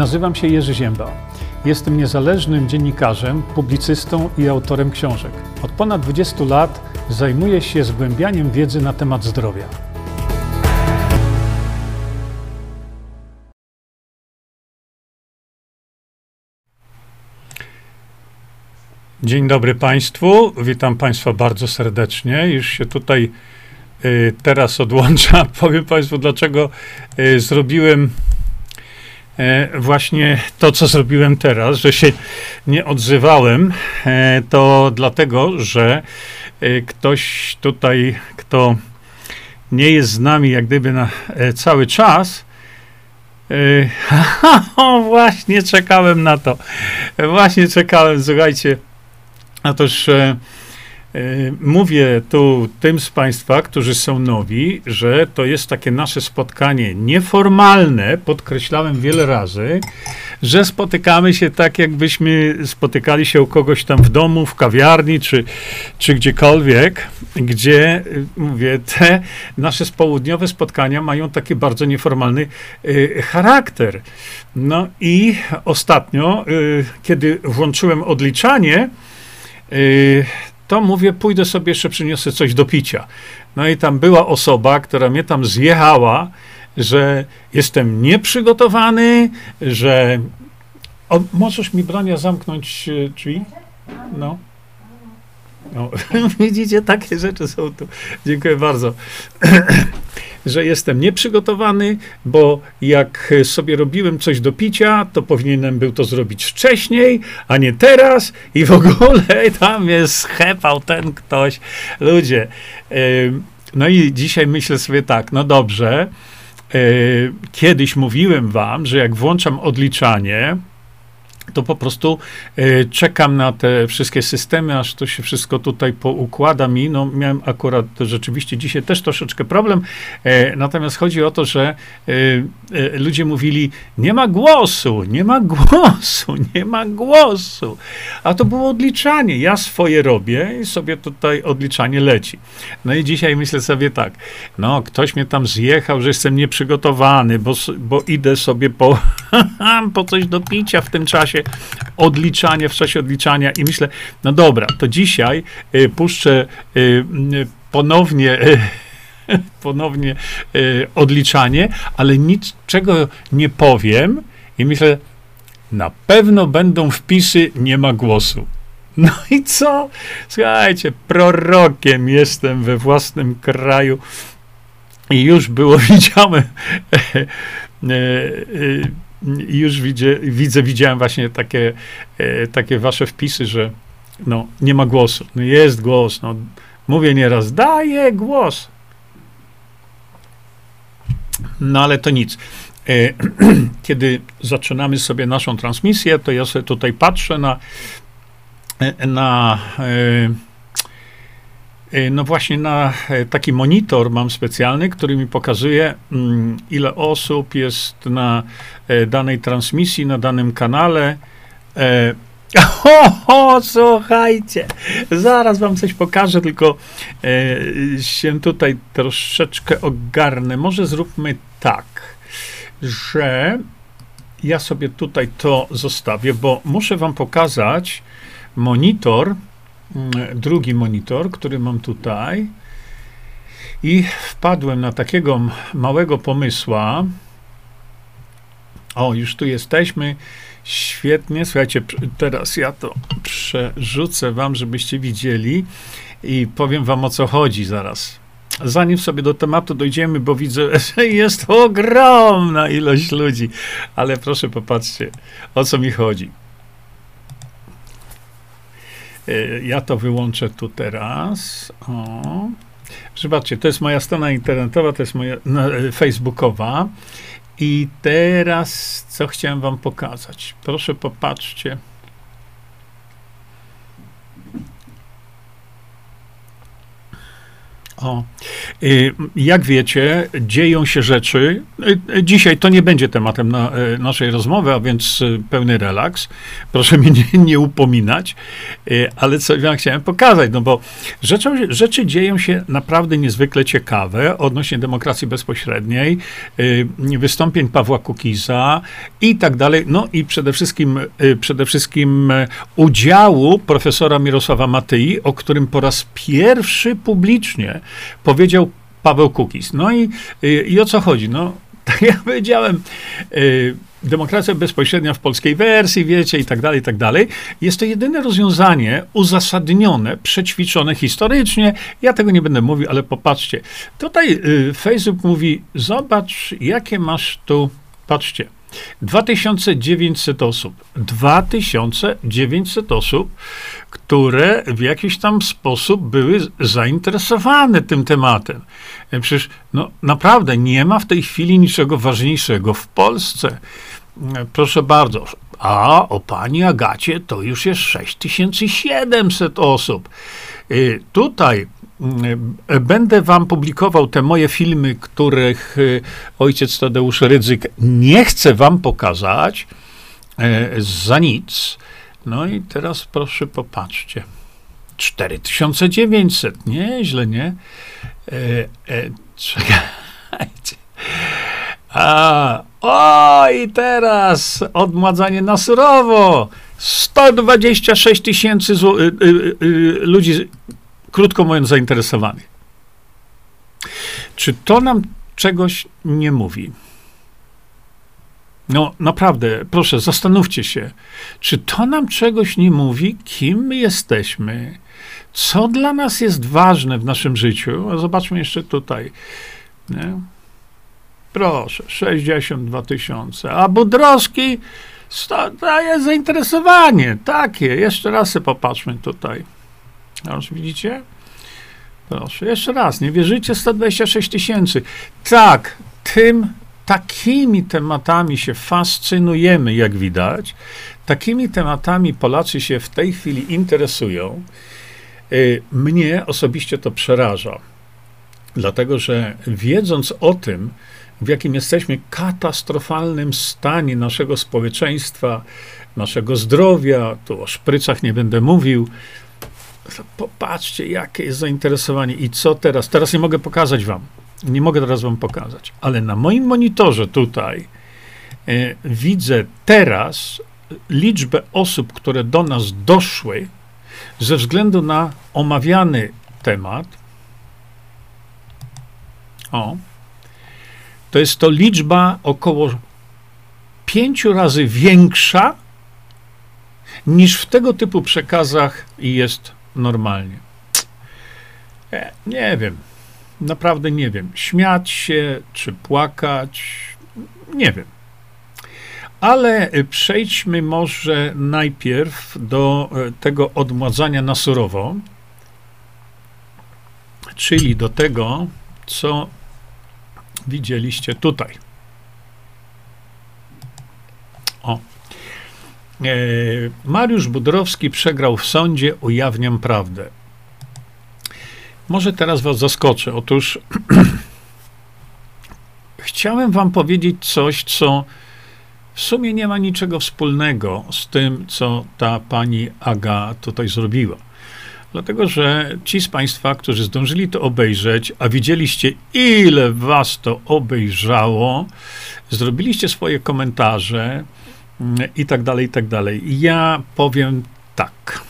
Nazywam się Jerzy Zięba. Jestem niezależnym dziennikarzem, publicystą i autorem książek. Od ponad 20 lat zajmuję się zgłębianiem wiedzy na temat zdrowia. Dzień dobry Państwu. Witam Państwa bardzo serdecznie. Już się tutaj y, teraz odłączam. Powiem Państwu, dlaczego y, zrobiłem właśnie to, co zrobiłem teraz, że się nie odzywałem. E, to dlatego, że y, ktoś tutaj, kto nie jest z nami jak gdyby na e, cały czas, właśnie czekałem na to. Właśnie czekałem, słuchajcie. Otóż e, e, mówię tu tym z Państwa, którzy są nowi, że to jest takie nasze spotkanie nieformalne, podkreślałem wiele razy, że spotykamy się tak, jakbyśmy spotykali się u kogoś tam w domu, w kawiarni, czy, czy gdziekolwiek, gdzie, e, mówię, te nasze południowe spotkania mają taki bardzo nieformalny e, charakter. No i ostatnio, e, kiedy włączyłem odliczanie, to mówię, pójdę sobie jeszcze przyniosę coś do picia. No i tam była osoba, która mnie tam zjechała, że jestem nieprzygotowany, że. O, możesz mi, Brania, zamknąć e, drzwi? No. No. Widzicie, takie rzeczy są tu. Dziękuję bardzo. że jestem nieprzygotowany, bo jak sobie robiłem coś do picia, to powinienem był to zrobić wcześniej, a nie teraz i w ogóle tam jest schepał ten ktoś. Ludzie. No i dzisiaj myślę sobie tak, no dobrze, kiedyś mówiłem wam, że jak włączam odliczanie, to po prostu y, czekam na te wszystkie systemy, aż to się wszystko tutaj poukłada mi. No, miałem akurat rzeczywiście dzisiaj też troszeczkę problem, y, natomiast chodzi o to, że y, ludzie mówili, nie ma głosu, nie ma głosu, nie ma głosu. A to było odliczanie. Ja swoje robię i sobie tutaj odliczanie leci. No i dzisiaj myślę sobie tak, no, ktoś mnie tam zjechał, że jestem nieprzygotowany, bo, bo idę sobie po, po coś do picia w tym czasie odliczanie, w czasie odliczania i myślę, no dobra, to dzisiaj y, puszczę y, y ponownie y, ponownie odliczanie, ale niczego nie powiem i myślę, na pewno będą wpisy, nie ma głosu. No i co? Słuchajcie, prorokiem jestem we własnym kraju i już było widziałem już widzę, widzę, widziałem właśnie takie, e, takie wasze wpisy, że no, nie ma głosu. No jest głos. No, mówię nieraz, daję głos. No ale to nic. E, kiedy zaczynamy sobie naszą transmisję, to ja sobie tutaj patrzę na, e, na no właśnie na e, taki monitor mam specjalny, który mi pokazuje, mm, ile osób jest na e, danej transmisji, na danym kanale. O, o, słuchajcie, zaraz wam coś pokażę, tylko e, się tutaj troszeczkę ogarnę. Może zróbmy tak, że ja sobie tutaj to zostawię, bo muszę wam pokazać monitor, drugi monitor, który mam tutaj. I wpadłem na takiego małego pomysła. O, już tu jesteśmy. Świetnie. Słuchajcie, teraz ja to przerzucę wam, żebyście widzieli i powiem wam o co chodzi zaraz. Zanim sobie do tematu dojdziemy, bo widzę, że jest ogromna ilość ludzi, ale proszę popatrzcie, o co mi chodzi. E, ja to wyłączę tu teraz. O. Zobaczcie, to jest moja strona internetowa, to jest moja no, e, facebookowa. I teraz co chciałem wam pokazać? Proszę popatrzcie. O, y, jak wiecie, dzieją się rzeczy. Y, y, dzisiaj to nie będzie tematem na, naszej rozmowy, a więc pełny relaks. Proszę mnie nie, nie upominać, ale co ja chciałem pokazać, no bo rzeczą, rzeczy dzieją się naprawdę niezwykle ciekawe odnośnie demokracji bezpośredniej, wystąpień Pawła Kukiza i tak dalej. No i przede wszystkim, przede wszystkim udziału profesora Mirosława Matyi, o którym po raz pierwszy publicznie powiedział Paweł Kukiz. No i, i, i o co chodzi? No, tak jak powiedziałem, y, demokracja bezpośrednia w polskiej wersji, wiecie, i tak dalej, i tak dalej. Jest to jedyne rozwiązanie uzasadnione, przećwiczone historycznie. Ja tego nie będę mówił, ale popatrzcie. Tutaj y, Facebook mówi, zobacz, jakie masz tu, patrzcie, 2900 osób. 2900 osób, które w jakiś tam sposób były zainteresowane tym tematem. E, przecież no, naprawdę nie ma w tej chwili niczego ważniejszego w Polsce. E, proszę bardzo. A o pani Agacie to już jest 6700 osób. E, tutaj będę wam publikował te moje filmy, których e, ojciec Tadeusz Rydzyk nie chce wam pokazać e, za nic. No i teraz proszę popatrzcie. 4900, nieźle, nie? E, e, czekajcie. A, o i teraz odmładzanie na surowo. 126 tysięcy y, y, y, ludzi krótko mówiąc, zainteresowanych. Czy to nam czegoś nie mówi? No naprawdę, proszę, zastanówcie się, czy to nam czegoś nie mówi, kim my jesteśmy, co dla nas jest ważne w naszym życiu. Zobaczmy jeszcze tutaj. Nie? Proszę, 62 tysiące. A Budrowski daje zainteresowanie. Takie. Jeszcze raz popatrzmy tutaj. Już widzicie? Proszę, jeszcze raz, nie wierzycie? 126 tysięcy. Tak, tym, takimi tematami się fascynujemy, jak widać. Takimi tematami Polacy się w tej chwili interesują. Y, mnie osobiście to przeraża, dlatego że wiedząc o tym, w jakim jesteśmy katastrofalnym stanie naszego społeczeństwa, naszego zdrowia, tu o szprycach nie będę mówił, popatrzcie, jakie jest zainteresowanie i co teraz. Teraz nie mogę pokazać wam. Nie mogę teraz wam pokazać, ale na moim monitorze tutaj e, widzę teraz liczbę osób, które do nas doszły ze względu na omawiany temat. O, to jest to liczba około pięciu razy większa niż w tego typu przekazach jest normalnie. E, nie wiem. Naprawdę nie wiem. Śmiać się czy płakać, nie wiem. Ale przejdźmy może najpierw do e, tego odmładzania na surowo, czyli do tego, co widzieliście tutaj. O. E, Mariusz Budrowski przegrał w sądzie, ujawniam prawdę. Może teraz was zaskoczę. Otóż chciałem wam powiedzieć coś, co w sumie nie ma niczego wspólnego z tym, co ta pani Aga tutaj zrobiła. Dlatego, że ci z Państwa, którzy zdążyli to obejrzeć, a widzieliście, ile Was to obejrzało, zrobiliście swoje komentarze, i tak dalej, i tak dalej. Ja powiem tak.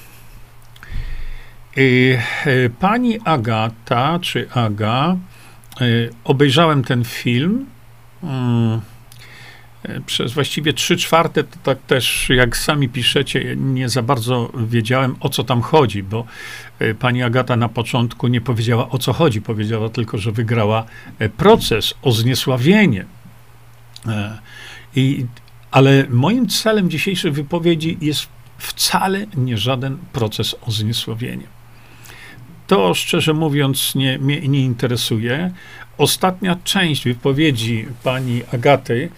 Y, y, pani Agata, czy Aga, y, obejrzałem ten film. Mm, przez właściwie trzy czwarte, to tak też, jak sami piszecie, nie za bardzo wiedziałem, o co tam chodzi, bo pani Agata na początku nie powiedziała, o co chodzi. Powiedziała tylko, że wygrała proces o zniesławienie. I ale moim celem dzisiejszej wypowiedzi jest wcale nie żaden proces o zniesławienie. To szczerze mówiąc nie, mnie nie interesuje. Ostatnia część wypowiedzi pani Agaty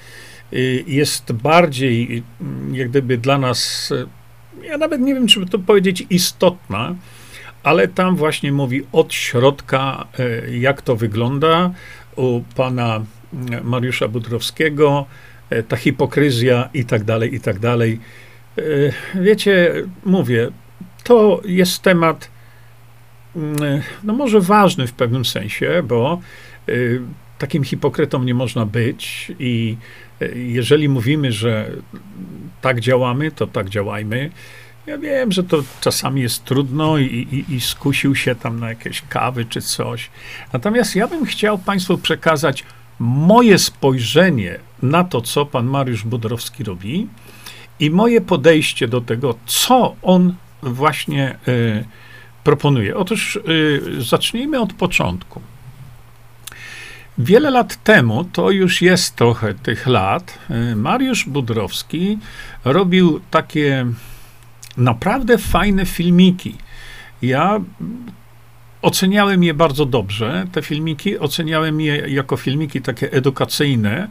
y, jest bardziej mm, jak gdyby dla nas, y, ja nawet nie wiem, czy to powiedzieć istotna, ale tam właśnie mówi od środka, jak to wygląda u pana Mariusza Budrowskiego, ta hipokryzja i tak dalej, i tak dalej. E, wiecie, mówię, to jest temat, mm, no może ważny w pewnym sensie, bo takim hipokrytą nie można być i jeżeli mówimy, że tak działamy, to tak działajmy. Ja wiem, że to czasami jest trudno i, i, i, skusił się tam na jakieś kawy czy coś. Natomiast ja bym chciał Państwu przekazać moje spojrzenie na to, co pan Mariusz Budrowski robi i moje podejście do tego, co on właśnie y, proponuje. Otóż y, zacznijmy od początku. Wiele lat temu, to już jest trochę tych lat, y, Mariusz Budrowski robił takie naprawdę fajne filmiki. Ja oceniałem je bardzo dobrze, te filmiki, oceniałem je jako filmiki takie edukacyjne,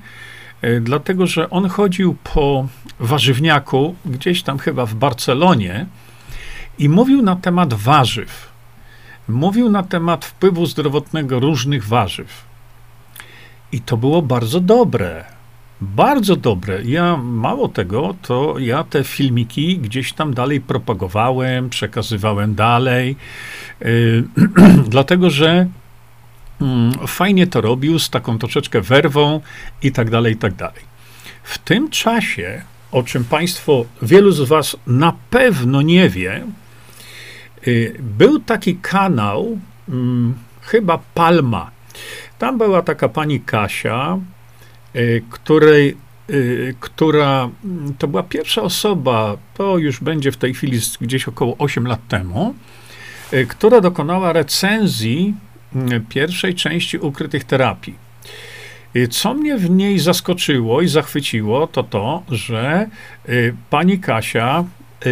dlatego że on chodził po warzywniaku, gdzieś tam chyba w Barcelonie, i mówił na temat warzyw. Mówił na temat wpływu zdrowotnego różnych warzyw. I to było bardzo dobre. Bardzo dobre. Ja mało tego, to ja te filmiki gdzieś tam dalej propagowałem, przekazywałem dalej, yy, dlatego że fajnie to robił z taką troszeczkę werwą i tak dalej, i tak dalej. W tym czasie, o czym Państwo, wielu z Was na pewno nie wie, yy, był taki kanał, mm, chyba Palma. Tam była taka pani Kasia, Y, której, y, która mm, to była pierwsza osoba, to już będzie w tej chwili gdzieś około 8 lat temu, y, która dokonała recenzji mm, pierwszej części ukrytych terapii. Co mnie w niej zaskoczyło i zachwyciło, to to, że pani Kasia,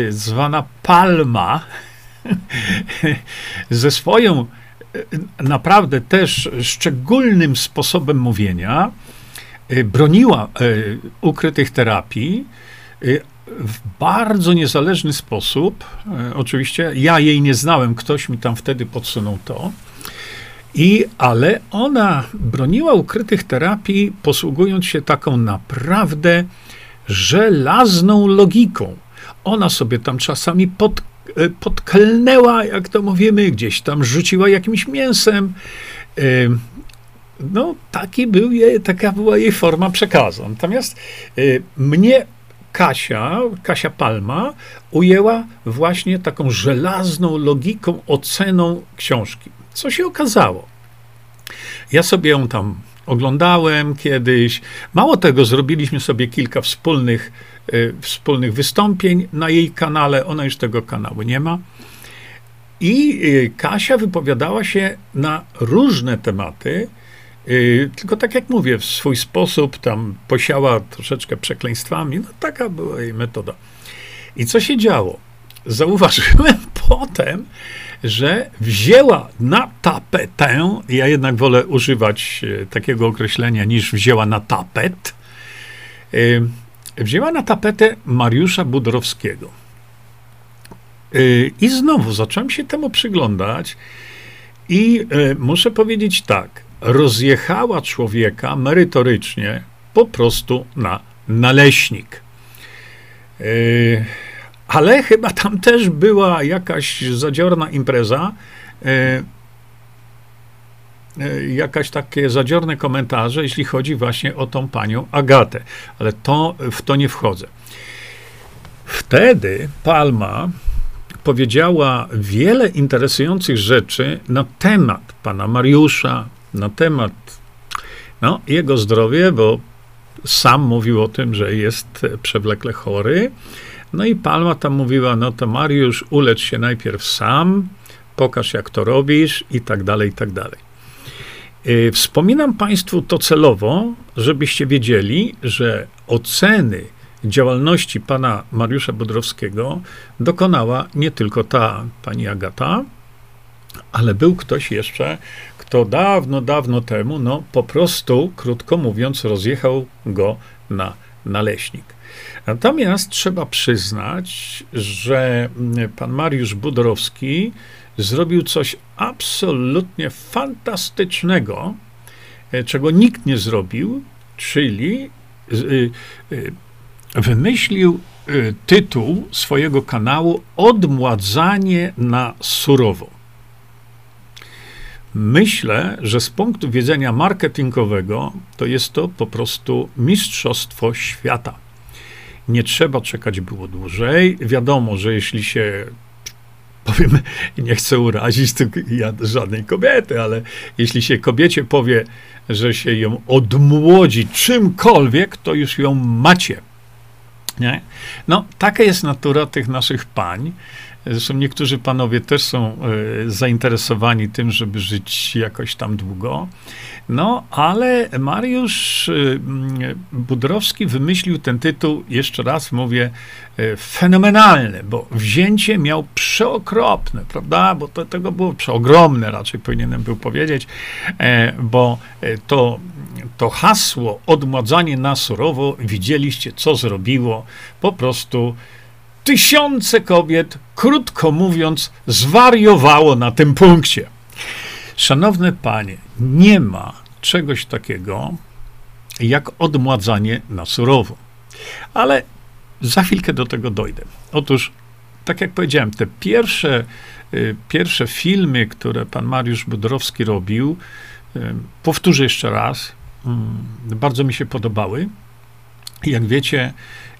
zwana Palma, ze swoją naprawdę też szczególnym sposobem mówienia, Y, broniła y, ukrytych terapii y, w bardzo niezależny sposób. Oczywiście ja jej nie znałem, ktoś mi tam wtedy podsunął to. I, ale ona broniła ukrytych terapii, posługując się taką naprawdę żelazną logiką. Ona sobie tam czasami pod, podklnęła, jak to mówimy, gdzieś tam rzuciła jakimś mięsem, no, taki był jej, taka była jej forma przekazu. Natomiast y, mnie Kasia, Kasia Palma, ujęła właśnie taką żelazną logiką, oceną książki. Co się okazało? Ja sobie ją tam oglądałem kiedyś. Mało tego, zrobiliśmy sobie kilka wspólnych, y, wspólnych wystąpień na jej kanale. Ona już tego kanału nie ma. I y, Kasia wypowiadała się na różne tematy, Y, tylko tak jak mówię, w swój sposób tam posiała troszeczkę przekleństwami. No taka była jej metoda. I co się działo? Zauważyłem potem, że wzięła na tapetę, ja jednak wolę używać e, takiego określenia niż wzięła na tapet, y, wzięła na tapetę Mariusza Budrowskiego. Y, I znowu zacząłem się temu przyglądać i e, muszę powiedzieć tak, rozjechała człowieka merytorycznie po prostu na naleśnik. Ale chyba tam też była jakaś zadziorna impreza, yy, yy, jakaś takie zadziorne komentarze, jeśli chodzi właśnie o tą panią Agatę, ale to, w to nie wchodzę. Wtedy Palma powiedziała wiele interesujących rzeczy na temat pana Mariusza, na temat no, jego zdrowie, bo sam mówił o tym, że jest przewlekle chory. No i Palma tam mówiła, no to Mariusz, ulecz się najpierw sam, pokaż jak to robisz i tak dalej, i tak dalej. Y, wspominam Państwu to celowo, żebyście wiedzieli, że oceny działalności pana Mariusza Bodrowskiego dokonała nie tylko ta pani Agata, ale był ktoś jeszcze, kto dawno, dawno temu, no po prostu, krótko mówiąc, rozjechał go na naleśnik. Natomiast trzeba przyznać, że pan Mariusz Budorowski zrobił coś absolutnie fantastycznego, e, czego nikt nie zrobił, czyli y, y, wymyślił y, tytuł swojego kanału Odmładzanie na surowo. Myślę, że z punktu widzenia marketingowego to jest to po prostu mistrzostwo świata. Nie trzeba czekać było dłużej. Wiadomo, że jeśli się powiem, nie chcę urazić ja, żadnej kobiety, ale jeśli się kobiecie powie, że się ją odmłodzi czymkolwiek, to już ją macie. Nie? No, taka jest natura tych naszych pań. Zresztą niektórzy panowie też są y, zainteresowani tym, żeby żyć jakoś tam długo. No, ale Mariusz y, Budrowski wymyślił ten tytuł, jeszcze raz mówię, y, fenomenalny, bo wzięcie miał przeokropne, prawda? Bo to, tego było przeogromne, raczej powinienem był powiedzieć, e, bo e, to, to hasło odmładzanie na surowo, widzieliście, co zrobiło, po prostu tysiące kobiet, krótko mówiąc, zwariowało na tym punkcie. Szanowne panie, nie ma czegoś takiego jak odmładzanie na surowo. Ale za chwilkę do tego dojdę. Otóż, tak jak powiedziałem, te pierwsze, y, pierwsze filmy, które pan Mariusz Budrowski robił, y, powtórzę jeszcze raz, y, bardzo mi się podobały. Jak wiecie,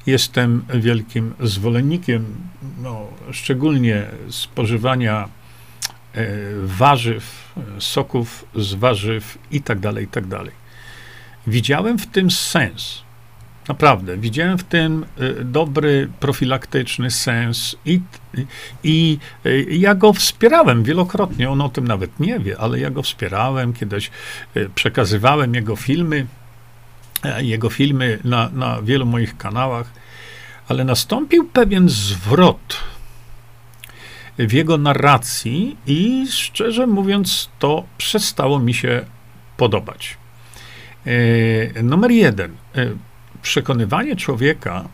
jestem wielkim zwolennikiem, no, szczególnie spożywania e, warzyw, soków z warzyw i tak dalej, i tak dalej. Widziałem w tym sens. Naprawdę, widziałem w tym e, dobry, profilaktyczny sens i, i, e, ja go wspierałem wielokrotnie. On o tym nawet nie wie, ale ja go wspierałem. Kiedyś przekazywałem jego filmy E, jego filmy na, na wielu moich kanałach, ale nastąpił pewien zwrot w jego narracji i szczerze mówiąc, to przestało mi się podobać. E, numer jeden. E, przekonywanie człowieka,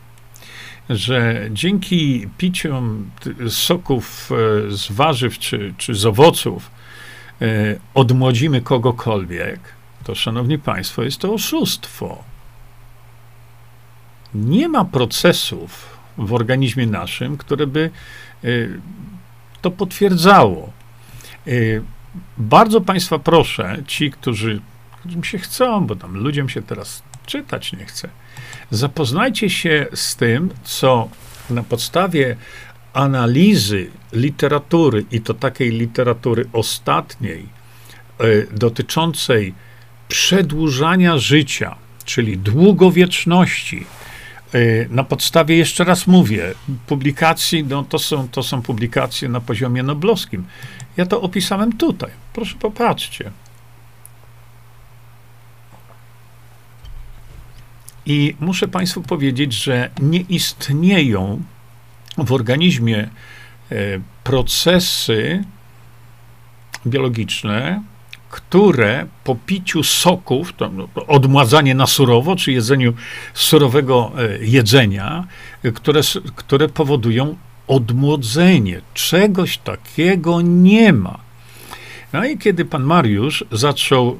że dzięki piciom soków z warzyw czy, czy z owoców odmłodzimy kogokolwiek, to, szanowni państwo, jest to oszustwo. Nie ma procesów w organizmie naszym, które by y, to potwierdzało. Y, bardzo państwa proszę, ci, którzy, którym się chcą, bo tam ludziom się teraz czytać nie chce, zapoznajcie się z tym, co na podstawie analizy literatury, i to takiej literatury ostatniej, y, dotyczącej przedłużania życia, czyli długowieczności, y, na podstawie, jeszcze raz mówię, publikacji, no to są, to są publikacje na poziomie noblowskim. Ja to opisałem tutaj. Proszę popatrzcie. I muszę Państwu powiedzieć, że nie istnieją w organizmie e, procesy biologiczne, które po piciu soków, to no, odmładzanie na surowo, czy jedzeniu surowego e, jedzenia, e, które, które powodują odmłodzenie. Czegoś takiego nie ma. No i kiedy pan Mariusz zaczął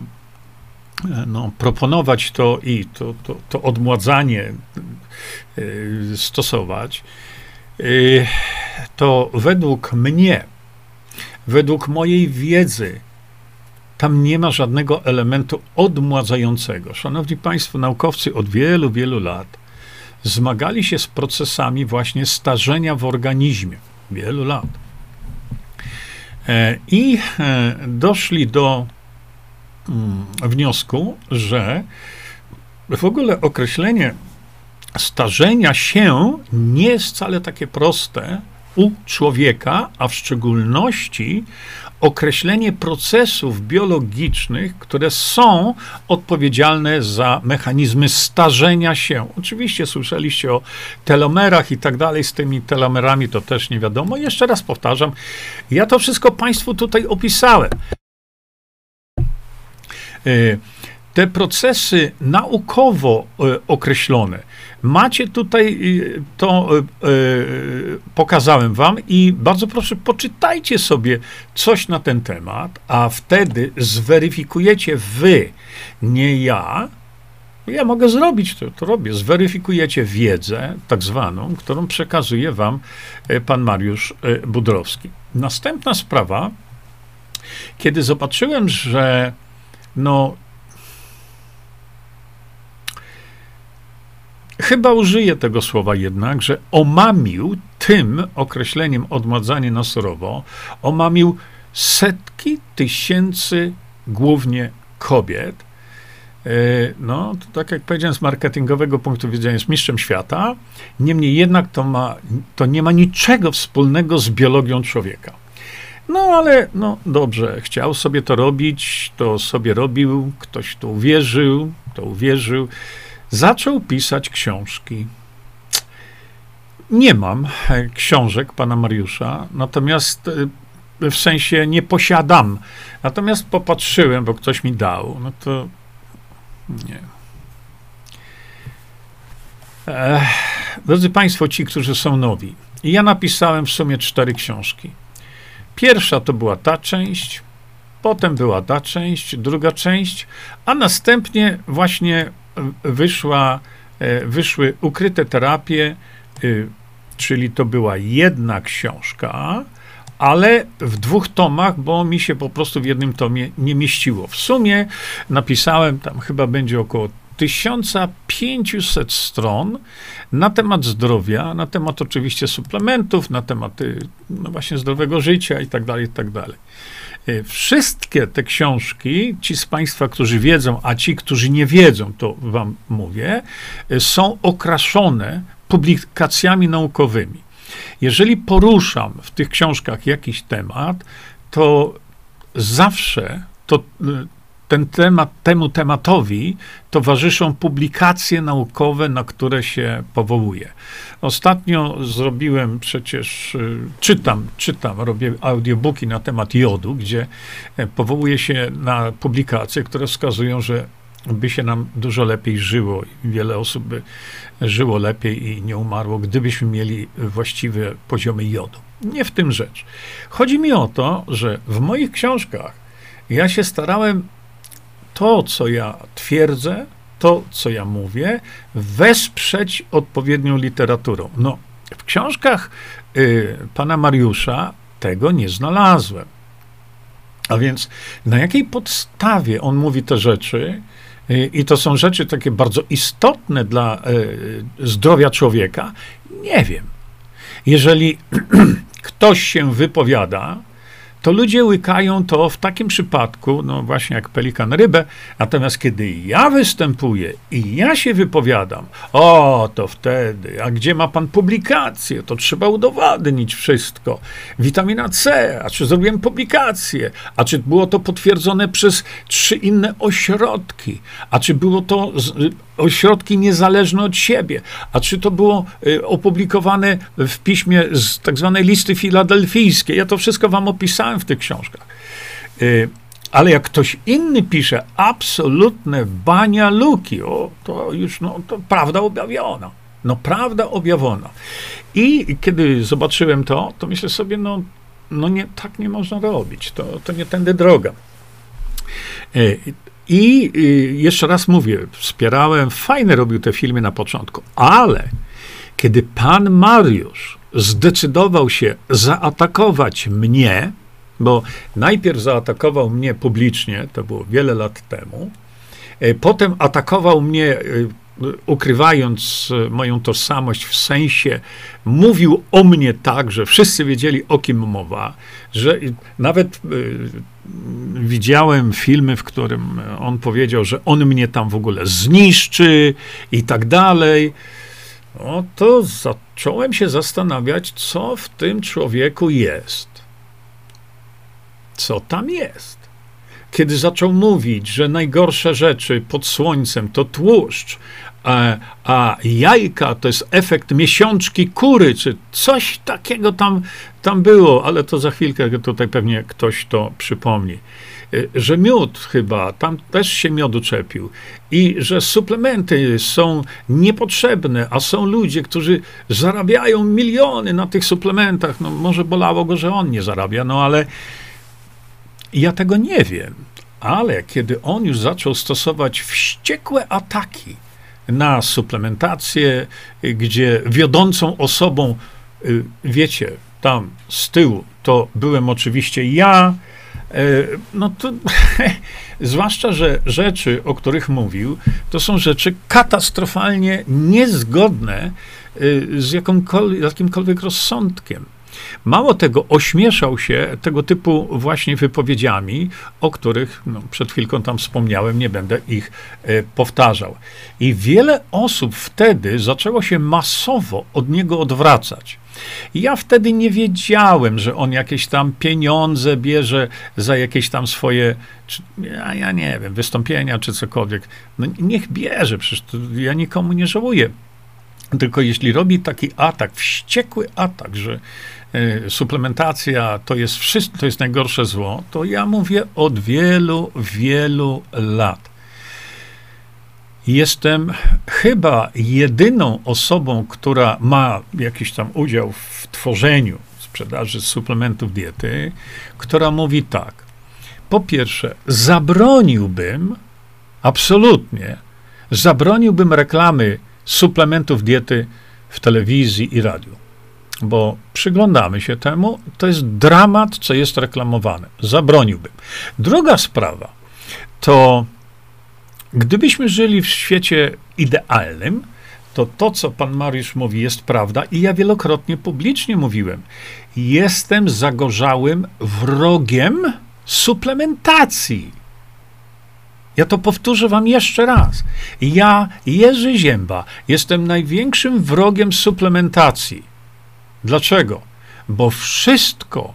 e, no, proponować to i to, to, to odmładzanie stosować, to według mnie, według mojej wiedzy, tam nie ma żadnego elementu odmładzającego. Szanowni Państwo, naukowcy od wielu, wielu lat zmagali się z procesami właśnie starzenia w organizmie. Wielu lat. E, I e, doszli do mm, wniosku, że w ogóle określenie starzenia się nie jest wcale takie proste u człowieka, a w szczególności określenie procesów biologicznych, które są odpowiedzialne za mechanizmy starzenia się. Oczywiście słyszeliście o telomerach i tak dalej, z tymi telomerami to też nie wiadomo. Jeszcze raz powtarzam, ja to wszystko Państwu tutaj opisałem. E, te procesy naukowo określone. Macie tutaj to, pokazałem wam i bardzo proszę, poczytajcie sobie coś na ten temat, a wtedy zweryfikujecie wy, nie ja, ja mogę zrobić to, to robię. Zweryfikujecie wiedzę, tak zwaną, którą przekazuje wam pan Mariusz Budrowski. Następna sprawa, kiedy zobaczyłem, że no, chyba użyję tego słowa jednak, że omamił tym określeniem odmładzanie na surowo, omamił setki tysięcy głównie kobiet, E, no, to tak jak powiedziałem, z marketingowego punktu widzenia jest mistrzem świata. Niemniej jednak to, ma, to nie ma niczego wspólnego z biologią człowieka. No ale no dobrze, chciał sobie to robić, to sobie robił, ktoś to uwierzył, to uwierzył. Zaczął pisać książki. Nie mam e, książek pana Mariusza, natomiast e, w sensie nie posiadam. Natomiast popatrzyłem, bo ktoś mi dał, no to nie. Ech, drodzy Państwo, ci, którzy są nowi, ja napisałem w sumie cztery książki. Pierwsza to była ta część, potem była ta część, druga część, a następnie właśnie wyszła, e, wyszły ukryte terapie, y, czyli to była jedna książka, ale w dwóch tomach, bo mi się po prostu w jednym tomie nie mieściło. W sumie napisałem, tam chyba będzie około 1500 stron na temat zdrowia, na temat oczywiście suplementów, na temat no właśnie zdrowego życia i tak dalej, i tak dalej. E, wszystkie te książki, ci z Państwa, którzy wiedzą, a ci, którzy nie wiedzą, to Wam mówię, e, są okraszone publikacjami naukowymi. Jeżeli poruszam w tych książkach jakiś temat, to zawsze to, y, ten temat, temu tematowi towarzyszą publikacje naukowe, na które się powołuję. Ostatnio zrobiłem przecież, y, czytam, czytam, robię audiobooki na temat jodu, gdzie e, powołuję się na publikacje, które wskazują, że by się nam dużo lepiej żyło wiele osób by żyło lepiej i nie umarło, gdybyśmy mieli właściwe poziomy jodu. Nie w tym rzecz. Chodzi mi o to, że w moich książkach ja się starałem to, co ja twierdzę, to, co ja mówię, wesprzeć odpowiednią literaturą. No, w książkach y, pana Mariusza tego nie znalazłem. A więc na jakiej podstawie on mówi te rzeczy, i to są rzeczy takie bardzo istotne dla e, zdrowia człowieka, nie wiem. Jeżeli ktoś się wypowiada, to ludzie łykają to w takim przypadku, no właśnie jak pelikan rybę, natomiast kiedy ja występuję i ja się wypowiadam, o, to wtedy, a gdzie ma pan publikację, to trzeba udowodnić wszystko. Witamina C, a czy zrobiłem publikację, a czy było to potwierdzone przez trzy inne ośrodki, a czy było to ośrodki niezależne od siebie. A czy to było y, opublikowane w piśmie z tak zwanej listy filadelfijskiej? Ja to wszystko wam opisałem w tych książkach. Y, ale jak ktoś inny pisze absolutne bania luki, o, to już no, to prawda objawiona. No prawda objawiona. I kiedy zobaczyłem to, to myślę sobie, no, no nie, tak nie można robić. To, to nie tędy droga. I y, jeszcze raz mówię, wspierałem, fajne robił te filmy na początku, ale kiedy pan Mariusz zdecydował się zaatakować mnie, bo najpierw zaatakował mnie publicznie, to było wiele lat temu, e, potem atakował mnie y, ukrywając moją tożsamość, w sensie mówił o mnie tak, że wszyscy wiedzieli, o kim mowa, że nawet widziałem filmy, w którym on powiedział, że on mnie tam w ogóle zniszczy i tak dalej. No to zacząłem się zastanawiać, co w tym człowieku jest. Co tam jest? Kiedy zaczął mówić, że najgorsze rzeczy pod słońcem to tłuszcz, a, a jajka to jest efekt miesiączki kury, czy coś takiego tam, tam było, ale to za chwilkę tutaj pewnie ktoś to przypomni. y, że miód chyba, tam też się miodu czepił i że suplementy są niepotrzebne, a są ludzie, którzy zarabiają miliony na tych suplementach. No może bolało go, że on nie zarabia, no ale ja tego nie wiem. Ale kiedy on już zaczął stosować wściekłe ataki na suplementację, gdzie wiodącą osobą, y, wiecie, tam z tyłu, to byłem oczywiście ja, e, no to zwłaszcza, że rzeczy, o których mówił, to są rzeczy katastrofalnie niezgodne y, z jakimkolwiek rozsądkiem. Mało tego, ośmieszał się tego typu właśnie wypowiedziami, o których no, przed chwilką tam wspomniałem, nie będę ich e, powtarzał. I wiele osób wtedy zaczęło się masowo od niego odwracać. Ja wtedy nie wiedziałem, że on jakieś tam pieniądze bierze za jakieś tam swoje, czy, ja, ja nie wiem, wystąpienia czy cokolwiek. No niech bierze, przecież ja nikomu nie żałuję. Tylko jeśli robi taki atak, wściekły atak, że suplementacja to jest wszystko, to jest najgorsze zło, to ja mówię od wielu, wielu lat. Jestem chyba jedyną osobą, która ma jakiś tam udział w tworzeniu sprzedaży suplementów diety, która mówi tak. Po pierwsze, zabroniłbym, absolutnie, zabroniłbym reklamy suplementów diety w telewizji i radiu. Bo przyglądamy się temu, to jest dramat, co jest reklamowane. Zabroniłbym. Druga sprawa to, gdybyśmy żyli w świecie idealnym, to to, co pan Mariusz mówi, jest prawda i ja wielokrotnie publicznie mówiłem. Jestem zagorzałym wrogiem suplementacji. Ja to powtórzę wam jeszcze raz. Ja, Jerzy Zięba, jestem największym wrogiem suplementacji. Dlaczego? Bo wszystko,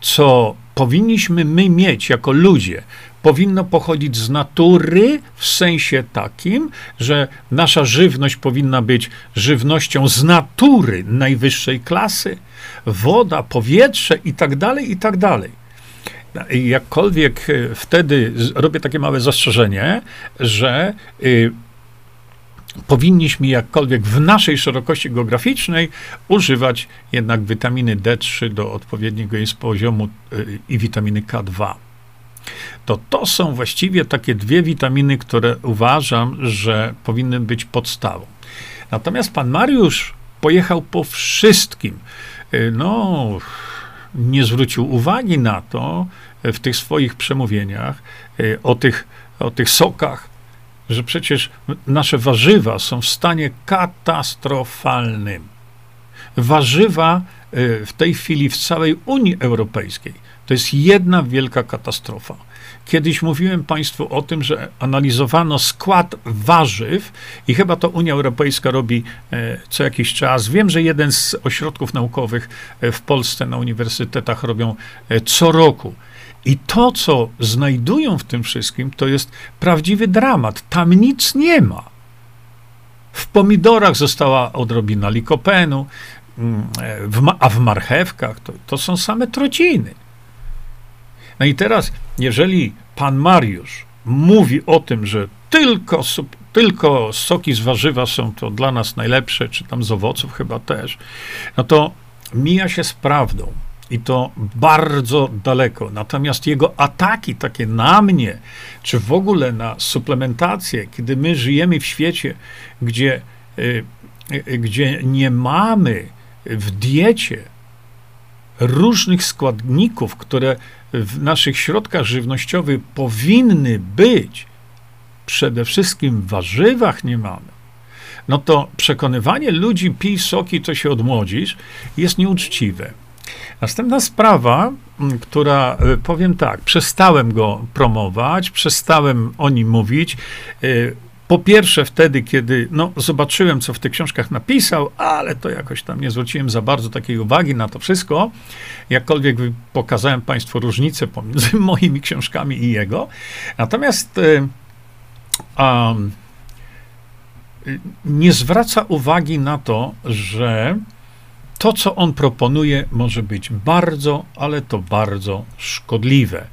co powinniśmy my mieć jako ludzie, powinno pochodzić z natury w sensie takim, że nasza żywność powinna być żywnością z natury najwyższej klasy, woda, powietrze i tak dalej, i tak dalej jakkolwiek e, wtedy robię takie małe zastrzeżenie, że y, powinniśmy jakkolwiek w naszej szerokości geograficznej używać jednak witaminy D3 do odpowiedniego jej poziomu y, i witaminy K2. To to są właściwie takie dwie witaminy, które uważam, że powinny być podstawą. Natomiast pan Mariusz pojechał po wszystkim. Y, no, nie zwrócił uwagi na to w tych swoich przemówieniach, o tych, o tych sokach, że przecież nasze warzywa są w stanie katastrofalnym. Warzywa e, w tej chwili w całej Unii Europejskiej to jest jedna wielka katastrofa. Kiedyś mówiłem Państwu o tym, że analizowano skład warzyw i chyba to Unia Europejska robi e, co jakiś czas. Wiem, że jeden z ośrodków naukowych e, w Polsce na uniwersytetach robią co roku. I to, co znajdują w tym wszystkim, to jest prawdziwy dramat. Tam nic nie ma. W pomidorach została odrobina likopenu, mm, a w marchewkach to, to są same trociny. No i teraz, jeżeli pan Mariusz mówi o tym, że tylko, tylko soki z warzywa są to dla nas najlepsze, czy tam z owoców chyba też, no to mija się z prawdą. I to bardzo daleko. Natomiast jego ataki takie na mnie, czy w ogóle na suplementację, kiedy my żyjemy w świecie, gdzie, y, y, gdzie nie mamy w diecie różnych składników, które w naszych środkach żywnościowych powinny być, przede wszystkim w warzywach nie mamy, no to przekonywanie ludzi, pij soki, to się odmłodzisz, jest nieuczciwe. Następna sprawa, która e, powiem tak, przestałem go promować, przestałem o nim mówić. E, po pierwsze, wtedy, kiedy no, zobaczyłem, co w tych książkach napisał, ale to jakoś tam nie zwróciłem za bardzo takiej uwagi na to wszystko. Jakkolwiek pokazałem Państwu różnicę pomiędzy moimi książkami i jego. Natomiast um, nie zwraca uwagi na to, że to, co on proponuje, może być bardzo, ale to bardzo szkodliwe.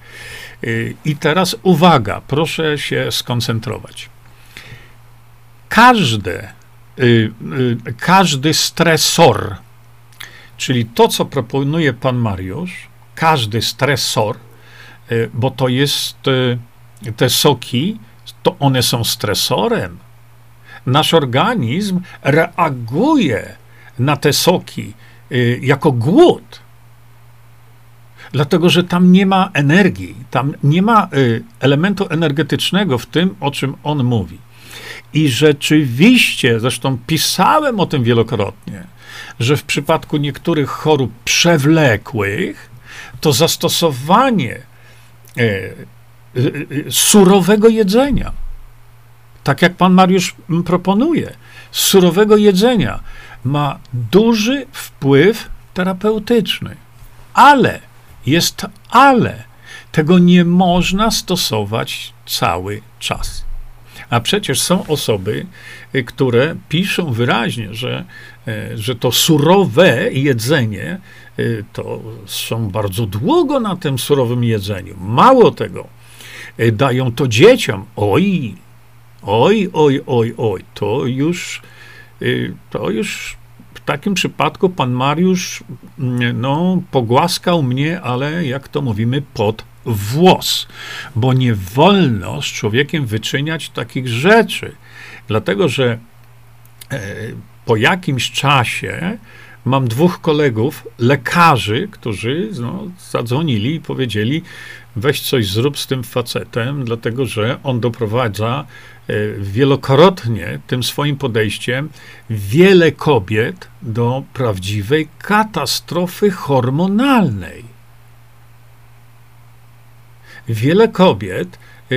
Y, I teraz uwaga, proszę się skoncentrować. Każde, y, każdy stresor, czyli to, co proponuje pan Mariusz, każdy stresor, bo to jest te soki, to one są stresorem. Nasz organizm reaguje na te soki y, jako głód. Dlatego, że tam nie ma energii, tam nie ma y, elementu energetycznego w tym, o czym on mówi. I rzeczywiście, zresztą pisałem o tym wielokrotnie, że w przypadku niektórych chorób przewlekłych, to zastosowanie y, surowego jedzenia, tak jak pan Mariusz proponuje, surowego jedzenia, ma duży wpływ terapeutyczny. Ale, jest ale, tego nie można stosować cały czas. A przecież są osoby, y, które piszą wyraźnie, że, y, że to surowe jedzenie y, to są bardzo długo na tym surowym jedzeniu. Mało tego, dają to dzieciom. Oj, oj, oj, oj, oj, to już to już w takim przypadku pan Mariusz mm, no, pogłaskał mnie, ale jak to mówimy, pod włos, bo nie wolno z człowiekiem wyczyniać takich rzeczy, dlatego że e, po jakimś czasie mam dwóch kolegów, lekarzy, którzy no, zadzwonili i powiedzieli: weź coś zrób z tym facetem, dlatego że on doprowadza e, wielokrotnie tym swoim podejściem wiele kobiet do prawdziwej katastrofy hormonalnej. Wiele kobiet, e,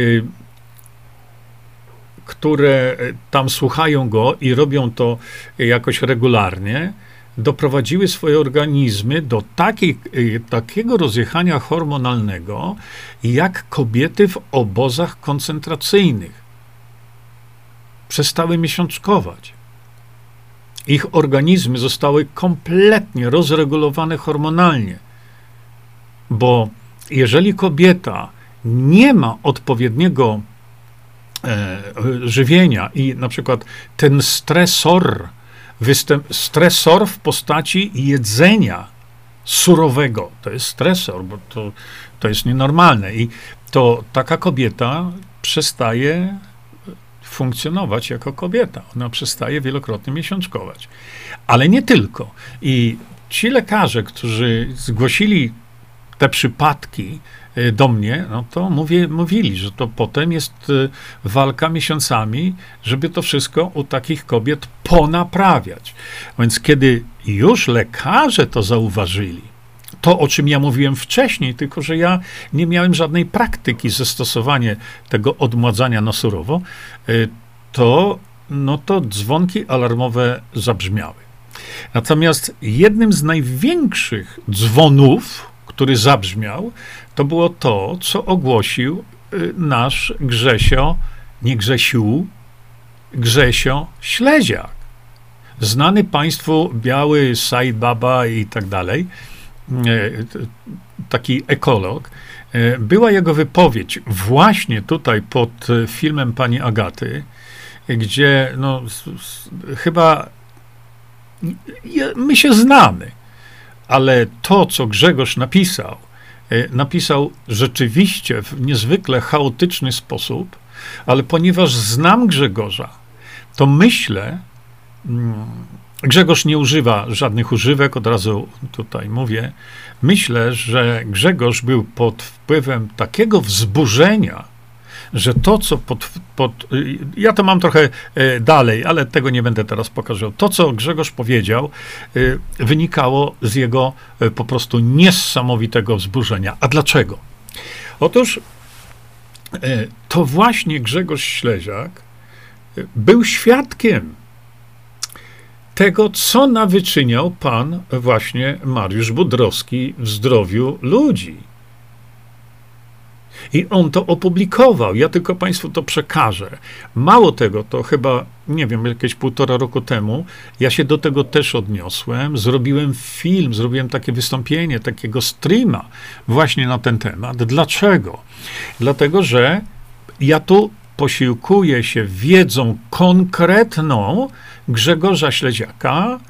które tam słuchają go i robią to jakoś regularnie, doprowadziły swoje organizmy do takiej, y, takiego rozjechania hormonalnego, jak kobiety w obozach koncentracyjnych. Przestały miesiączkować. Ich organizmy zostały kompletnie rozregulowane hormonalnie, bo jeżeli kobieta nie ma odpowiedniego e, żywienia i na przykład ten stresor, występ, stresor w postaci jedzenia surowego. To jest stresor, bo to, to jest nienormalne. I to taka kobieta przestaje funkcjonować jako kobieta. Ona przestaje wielokrotnie miesiączkować. Ale nie tylko. I ci lekarze, którzy zgłosili te przypadki, do mnie, no to mówię, mówili, że to potem jest y, walka miesiącami, żeby to wszystko u takich kobiet ponaprawiać. Więc kiedy już lekarze to zauważyli, to, o czym ja mówiłem wcześniej, tylko że ja nie miałem żadnej praktyki zastosowania tego odmładzania na surowo, y, to, no to dzwonki alarmowe zabrzmiały. Natomiast jednym z największych dzwonów, który zabrzmiał, to było to, co ogłosił y, nasz Grzesio, nie Grzesiu, Grzesio Śleziak. Znany państwu biały Said Baba i tak dalej, y, taki ekolog. Y, była jego wypowiedź właśnie tutaj pod filmem pani Agaty, gdzie no, chyba my się znamy, ale to, co Grzegorz napisał, E, napisał rzeczywiście w niezwykle chaotyczny sposób, ale ponieważ znam Grzegorza, to myślę, mm, Grzegorz nie używa żadnych używek, od razu tutaj mówię. Myślę, że Grzegorz był pod wpływem takiego wzburzenia, że to, co pod, pod, Ja to mam trochę e, dalej, ale tego nie będę teraz pokazał. To, co Grzegorz powiedział, e, wynikało z jego e, po prostu niesamowitego wzburzenia. A dlaczego? Otóż to właśnie Grzegorz Śleziak był świadkiem tego, co nawyczyniał pan właśnie Mariusz Budrowski w zdrowiu ludzi I on to opublikował. Ja tylko Państwu to przekażę. Mało tego, to chyba, nie wiem, jakieś półtora roku temu, ja się do tego też odniosłem. Zrobiłem film, zrobiłem takie wystąpienie, takiego streama właśnie na ten temat. Dlaczego? Dlatego, że ja tu posiłkuję się wiedzą konkretną Grzegorza Śledziaka,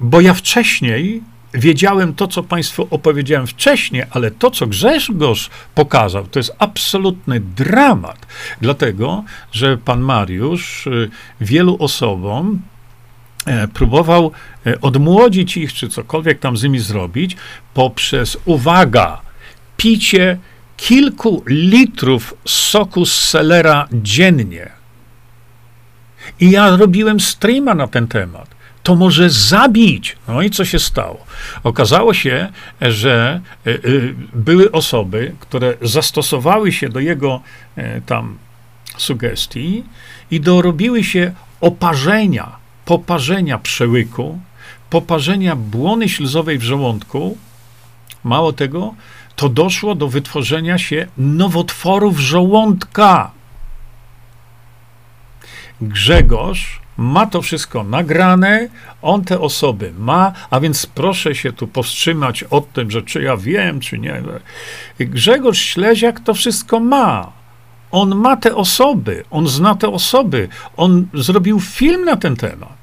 bo ja wcześniej wiedziałem to, co Państwu opowiedziałem wcześniej, ale to, co Grzegorz pokazał, to jest absolutny dramat. Dlatego, że pan Mariusz y, wielu osobom e, próbował e, odmłodzić ich, czy cokolwiek tam z nimi zrobić, poprzez, uwaga, picie kilku litrów soku z selera dziennie. I ja robiłem streama na ten temat to może zabić. No i co się stało? Okazało się, że e, e, były osoby, które zastosowały się do jego e, tam sugestii i dorobiły się oparzenia, poparzenia przełyku, poparzenia błony śluzowej w żołądku. Mało tego, to doszło do wytworzenia się nowotworów żołądka. Grzegorz ma to wszystko nagrane, on te osoby ma, a więc proszę się tu powstrzymać od tym, że czy ja wiem, czy nie. Grzegorz Śleziak to wszystko ma. On ma te osoby, on zna te osoby, on zrobił film na ten temat.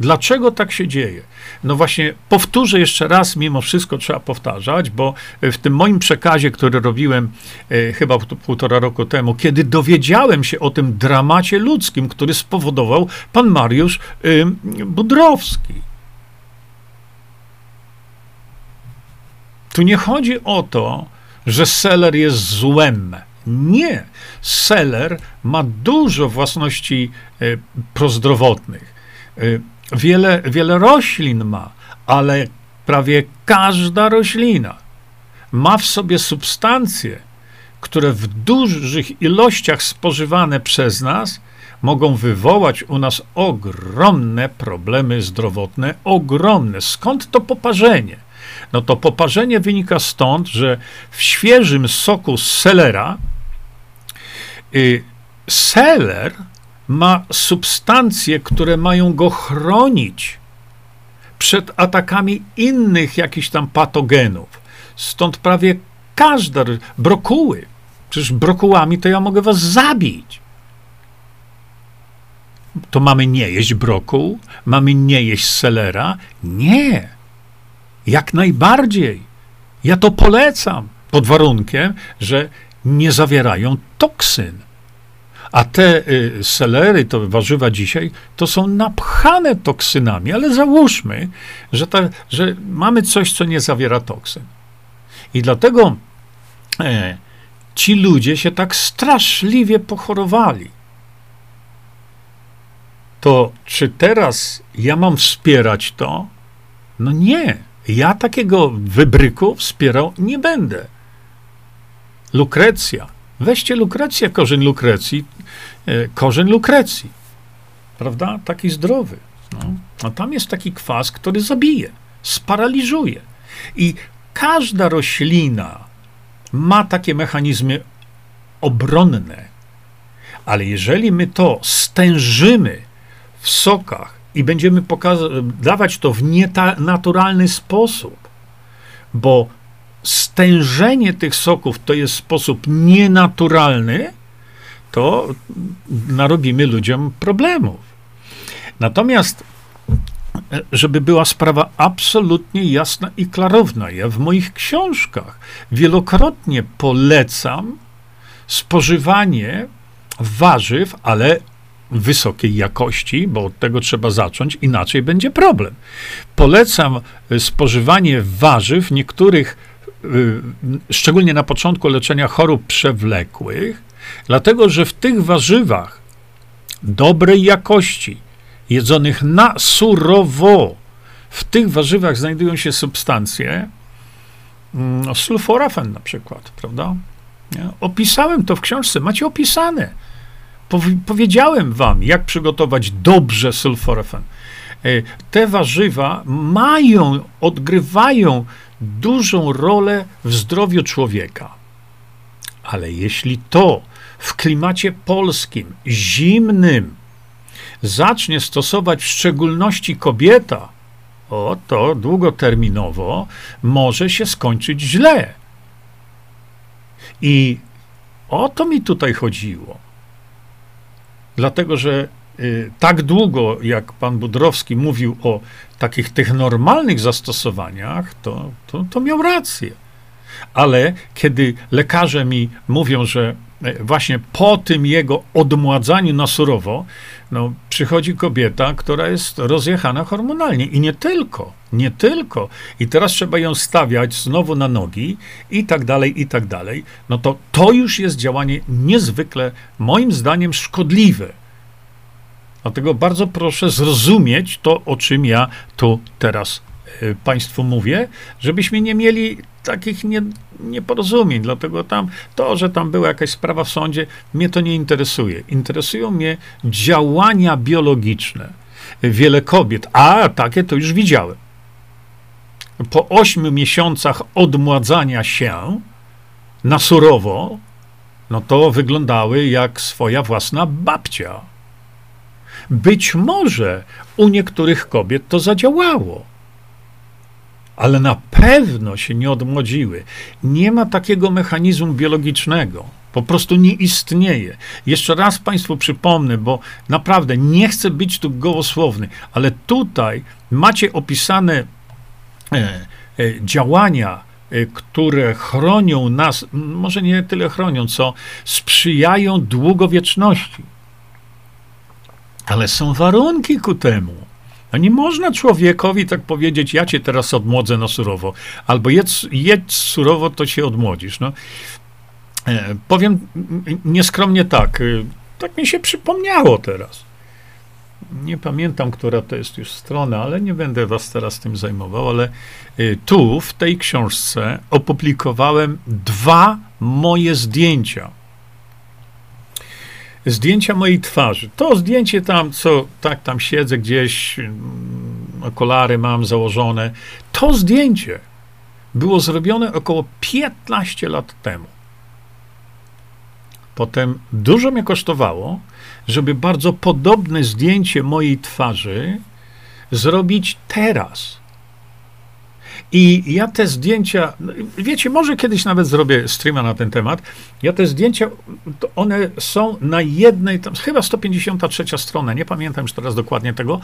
Dlaczego tak się dzieje? No właśnie, powtórzę jeszcze raz, mimo wszystko trzeba powtarzać, bo w tym moim przekazie, który robiłem e, chyba półtora roku temu, kiedy dowiedziałem się o tym dramacie ludzkim, który spowodował pan Mariusz e, Budrowski. Tu nie chodzi o to, że seller jest złem. Nie. Seller ma dużo własności e, prozdrowotnych. Wiele, wiele roślin ma, ale prawie każda roślina ma w sobie substancje, które w dużych ilościach spożywane przez nas mogą wywołać u nas ogromne problemy zdrowotne, ogromne. Skąd to poparzenie? No to poparzenie wynika stąd, że w świeżym soku z selera y, seler ma substancje, które mają go chronić przed atakami innych jakichś tam patogenów. Stąd prawie każda, brokuły, przecież brokułami to ja mogę was zabić. To mamy nie jeść brokuł? Mamy nie jeść selera? Nie. Jak najbardziej. Ja to polecam pod warunkiem, że nie zawierają toksyn. A te y, selery, to warzywa dzisiaj, to są napchane toksynami, ale załóżmy, że, ta, że mamy coś, co nie zawiera toksyn. I dlatego e, ci ludzie się tak straszliwie pochorowali. To czy teraz ja mam wspierać to? No nie. Ja takiego wybryku wspierał nie będę. Lukrecja Weźcie lukrecję, korzeń lukrecji, e, korzeń lukrecji, prawda? Taki zdrowy. No. A tam jest taki kwas, który zabije, sparaliżuje. I każda roślina ma takie mechanizmy obronne, ale jeżeli my to stężymy w sokach i będziemy dawać to w nienaturalny sposób, bo stężenie tych soków to jest sposób nienaturalny, to narobimy ludziom problemów. Natomiast, żeby była sprawa absolutnie jasna i klarowna, ja w moich książkach wielokrotnie polecam spożywanie warzyw, ale wysokiej jakości, bo od tego trzeba zacząć, inaczej będzie problem. Polecam spożywanie warzyw niektórych szczególnie na początku leczenia chorób przewlekłych, dlatego że w tych warzywach dobrej jakości, jedzonych na surowo, w tych warzywach znajdują się substancje, no, sulforafen na przykład, prawda? Nie? Opisałem to w książce, macie opisane. powiedziałem wam, jak przygotować dobrze sulforafen. te warzywa mają, odgrywają dużą rolę w zdrowiu człowieka. Ale jeśli to w klimacie polskim, zimnym, zacznie stosować w szczególności kobieta, o to długoterminowo może się skończyć źle. I o to mi tutaj chodziło. Dlatego, że y, tak długo, jak pan Budrowski mówił o takich tych normalnych zastosowaniach, to, to, to miał rację. Ale kiedy lekarze mi mówią, że e, właśnie po tym jego odmładzaniu na surowo, no, przychodzi kobieta, która jest rozjechana hormonalnie i nie tylko, nie tylko. I teraz trzeba ją stawiać znowu na nogi i tak dalej, i tak dalej. No to to już jest działanie niezwykle, moim zdaniem, szkodliwe. Dlatego bardzo proszę zrozumieć to, o czym ja tu teraz y, Państwu mówię, żebyśmy nie mieli takich nie, nieporozumień. Dlatego tam to, że tam była jakaś sprawa w sądzie, mnie to nie interesuje. Interesują mnie działania biologiczne. Wiele kobiet, a takie to już widziałem. Po ośmiu miesiącach odmładzania się na surowo, no to wyglądały jak swoja własna babcia. Być może u niektórych kobiet to zadziałało ale na pewno się nie odmłodziły. Nie ma takiego mechanizmu biologicznego. Po prostu nie istnieje. Jeszcze raz Państwu przypomnę, bo naprawdę nie chcę być tu gołosłowny, ale tutaj macie opisane e, e, działania, e, które chronią nas, może nie tyle chronią, co sprzyjają długowieczności. Ale są warunki ku temu. No nie można człowiekowi tak powiedzieć, ja cię teraz odmłodzę na surowo, albo jedz, jedz surowo, to się odmłodzisz. No. E, powiem nieskromnie tak, e, tak mi się przypomniało teraz. Nie pamiętam, która to jest już strona, ale nie będę was teraz tym zajmował, ale e, tu, w tej książce, opublikowałem dwa moje zdjęcia zdjęcia mojej twarzy. To zdjęcie tam, co tak tam siedzę gdzieś, mm, okulary mam założone, to zdjęcie było zrobione około 15 lat temu. Potem dużo mnie kosztowało, żeby bardzo podobne zdjęcie mojej twarzy zrobić teraz. I ja te zdjęcia, no, wiecie, może kiedyś nawet zrobię streama na ten temat. Ja te zdjęcia, one są na jednej, tam chyba 153 strona, nie pamiętam już teraz dokładnie tego,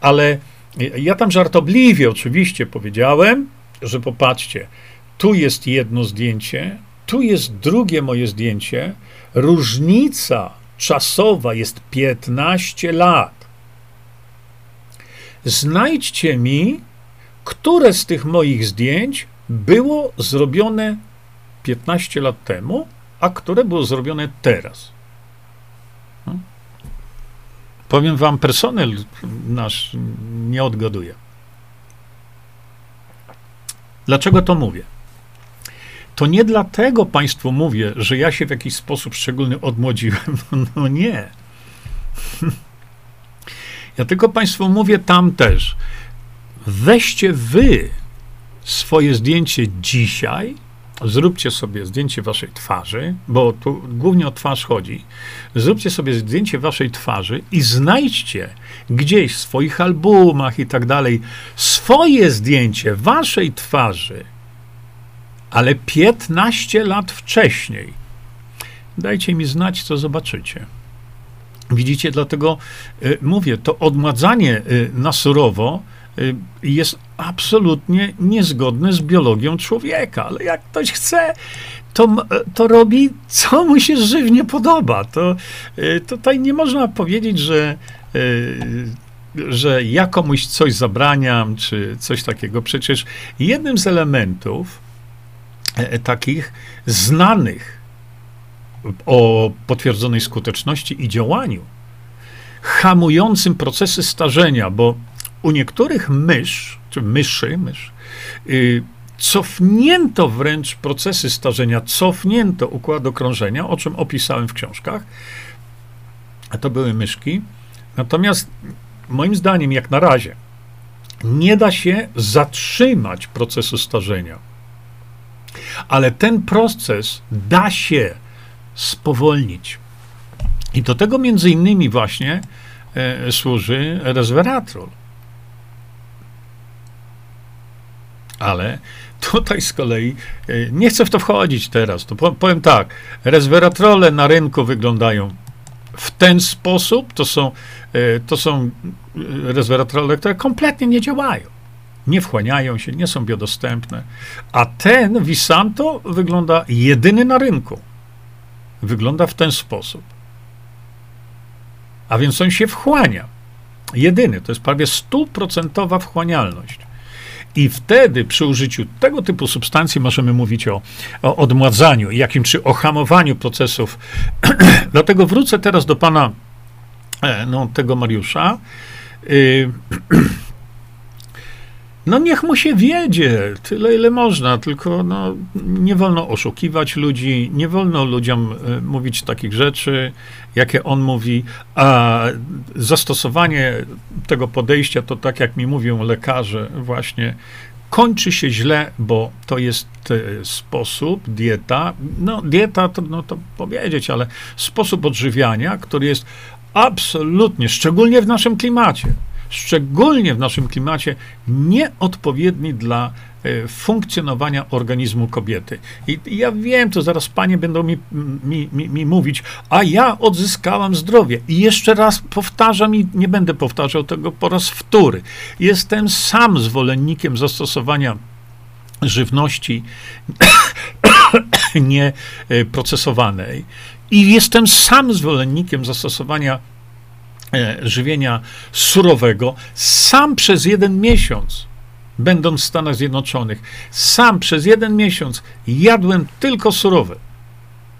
ale ja tam żartobliwie oczywiście powiedziałem, że popatrzcie, tu jest jedno zdjęcie, tu jest drugie moje zdjęcie, różnica czasowa jest 15 lat. Znajdźcie mi które z tych moich zdjęć było zrobione 15 lat temu, a które było zrobione teraz. No. Powiem wam, personel nasz nie odgaduje. Dlaczego to mówię? To nie dlatego Państwu mówię, że ja się w jakiś sposób szczególny odmłodziłem. No nie. Ja tylko Państwu mówię tam też, weźcie wy swoje zdjęcie dzisiaj, zróbcie sobie zdjęcie waszej twarzy, bo tu głównie o twarz chodzi. Zróbcie sobie zdjęcie waszej twarzy i znajdźcie gdzieś w swoich albumach i tak dalej swoje zdjęcie waszej twarzy, ale 15 lat wcześniej. Dajcie mi znać, co zobaczycie. Widzicie, dlatego y, mówię, to odmładzanie y, na surowo jest absolutnie niezgodne z biologią człowieka. Ale jak ktoś chce, to, to robi, co mu się żywnie podoba. To y, tutaj nie można powiedzieć, że, y, że ja komuś coś zabraniam, czy coś takiego. Przecież jednym z elementów e, takich znanych o potwierdzonej skuteczności i działaniu, hamującym procesy starzenia, bo u niektórych mysz, czy myszy, mysz, yy, cofnięto wręcz procesy starzenia, cofnięto układ okrążenia, o czym opisałem w książkach, a to były myszki. Natomiast moim zdaniem, jak na razie, nie da się zatrzymać procesu starzenia. Ale ten proces da się spowolnić. I do tego między innymi właśnie e, służy resveratrol. Ale tutaj z kolei, e, nie chcę w to wchodzić teraz, to powiem tak, resveratrole na rynku wyglądają w ten sposób, to są, e, to są e, resveratrole, które kompletnie nie działają. Nie wchłaniają się, nie są biodostępne. A ten Visanto wygląda jedyny na rynku. Wygląda w ten sposób. A więc on się wchłania. Jedyny, to jest prawie stuprocentowa wchłanialność. I wtedy przy użyciu tego typu substancji możemy mówić o, o odmładzaniu, jakim czy o hamowaniu procesów. Dlatego wrócę teraz do pana, e, no, tego Mariusza. Y No niech mu się wiedzie, tyle ile można, tylko no, nie wolno oszukiwać ludzi, nie wolno ludziom y, mówić takich rzeczy, jakie on mówi, a zastosowanie tego podejścia to tak jak mi mówią lekarze właśnie, kończy się źle, bo to jest y, sposób, dieta, no dieta trudno to powiedzieć, ale sposób odżywiania, który jest absolutnie, szczególnie w naszym klimacie, szczególnie w naszym klimacie, nieodpowiedni dla e, funkcjonowania organizmu kobiety. I, ja wiem, to zaraz panie będą mi, mi, mi, mi, mówić, a ja odzyskałam zdrowie. I jeszcze raz powtarzam i nie będę powtarzał tego po raz wtóry. Jestem sam zwolennikiem zastosowania żywności nieprocesowanej i jestem sam zwolennikiem zastosowania żywienia surowego, sam przez jeden miesiąc, będąc w Stanach Zjednoczonych, sam przez jeden miesiąc jadłem tylko surowe.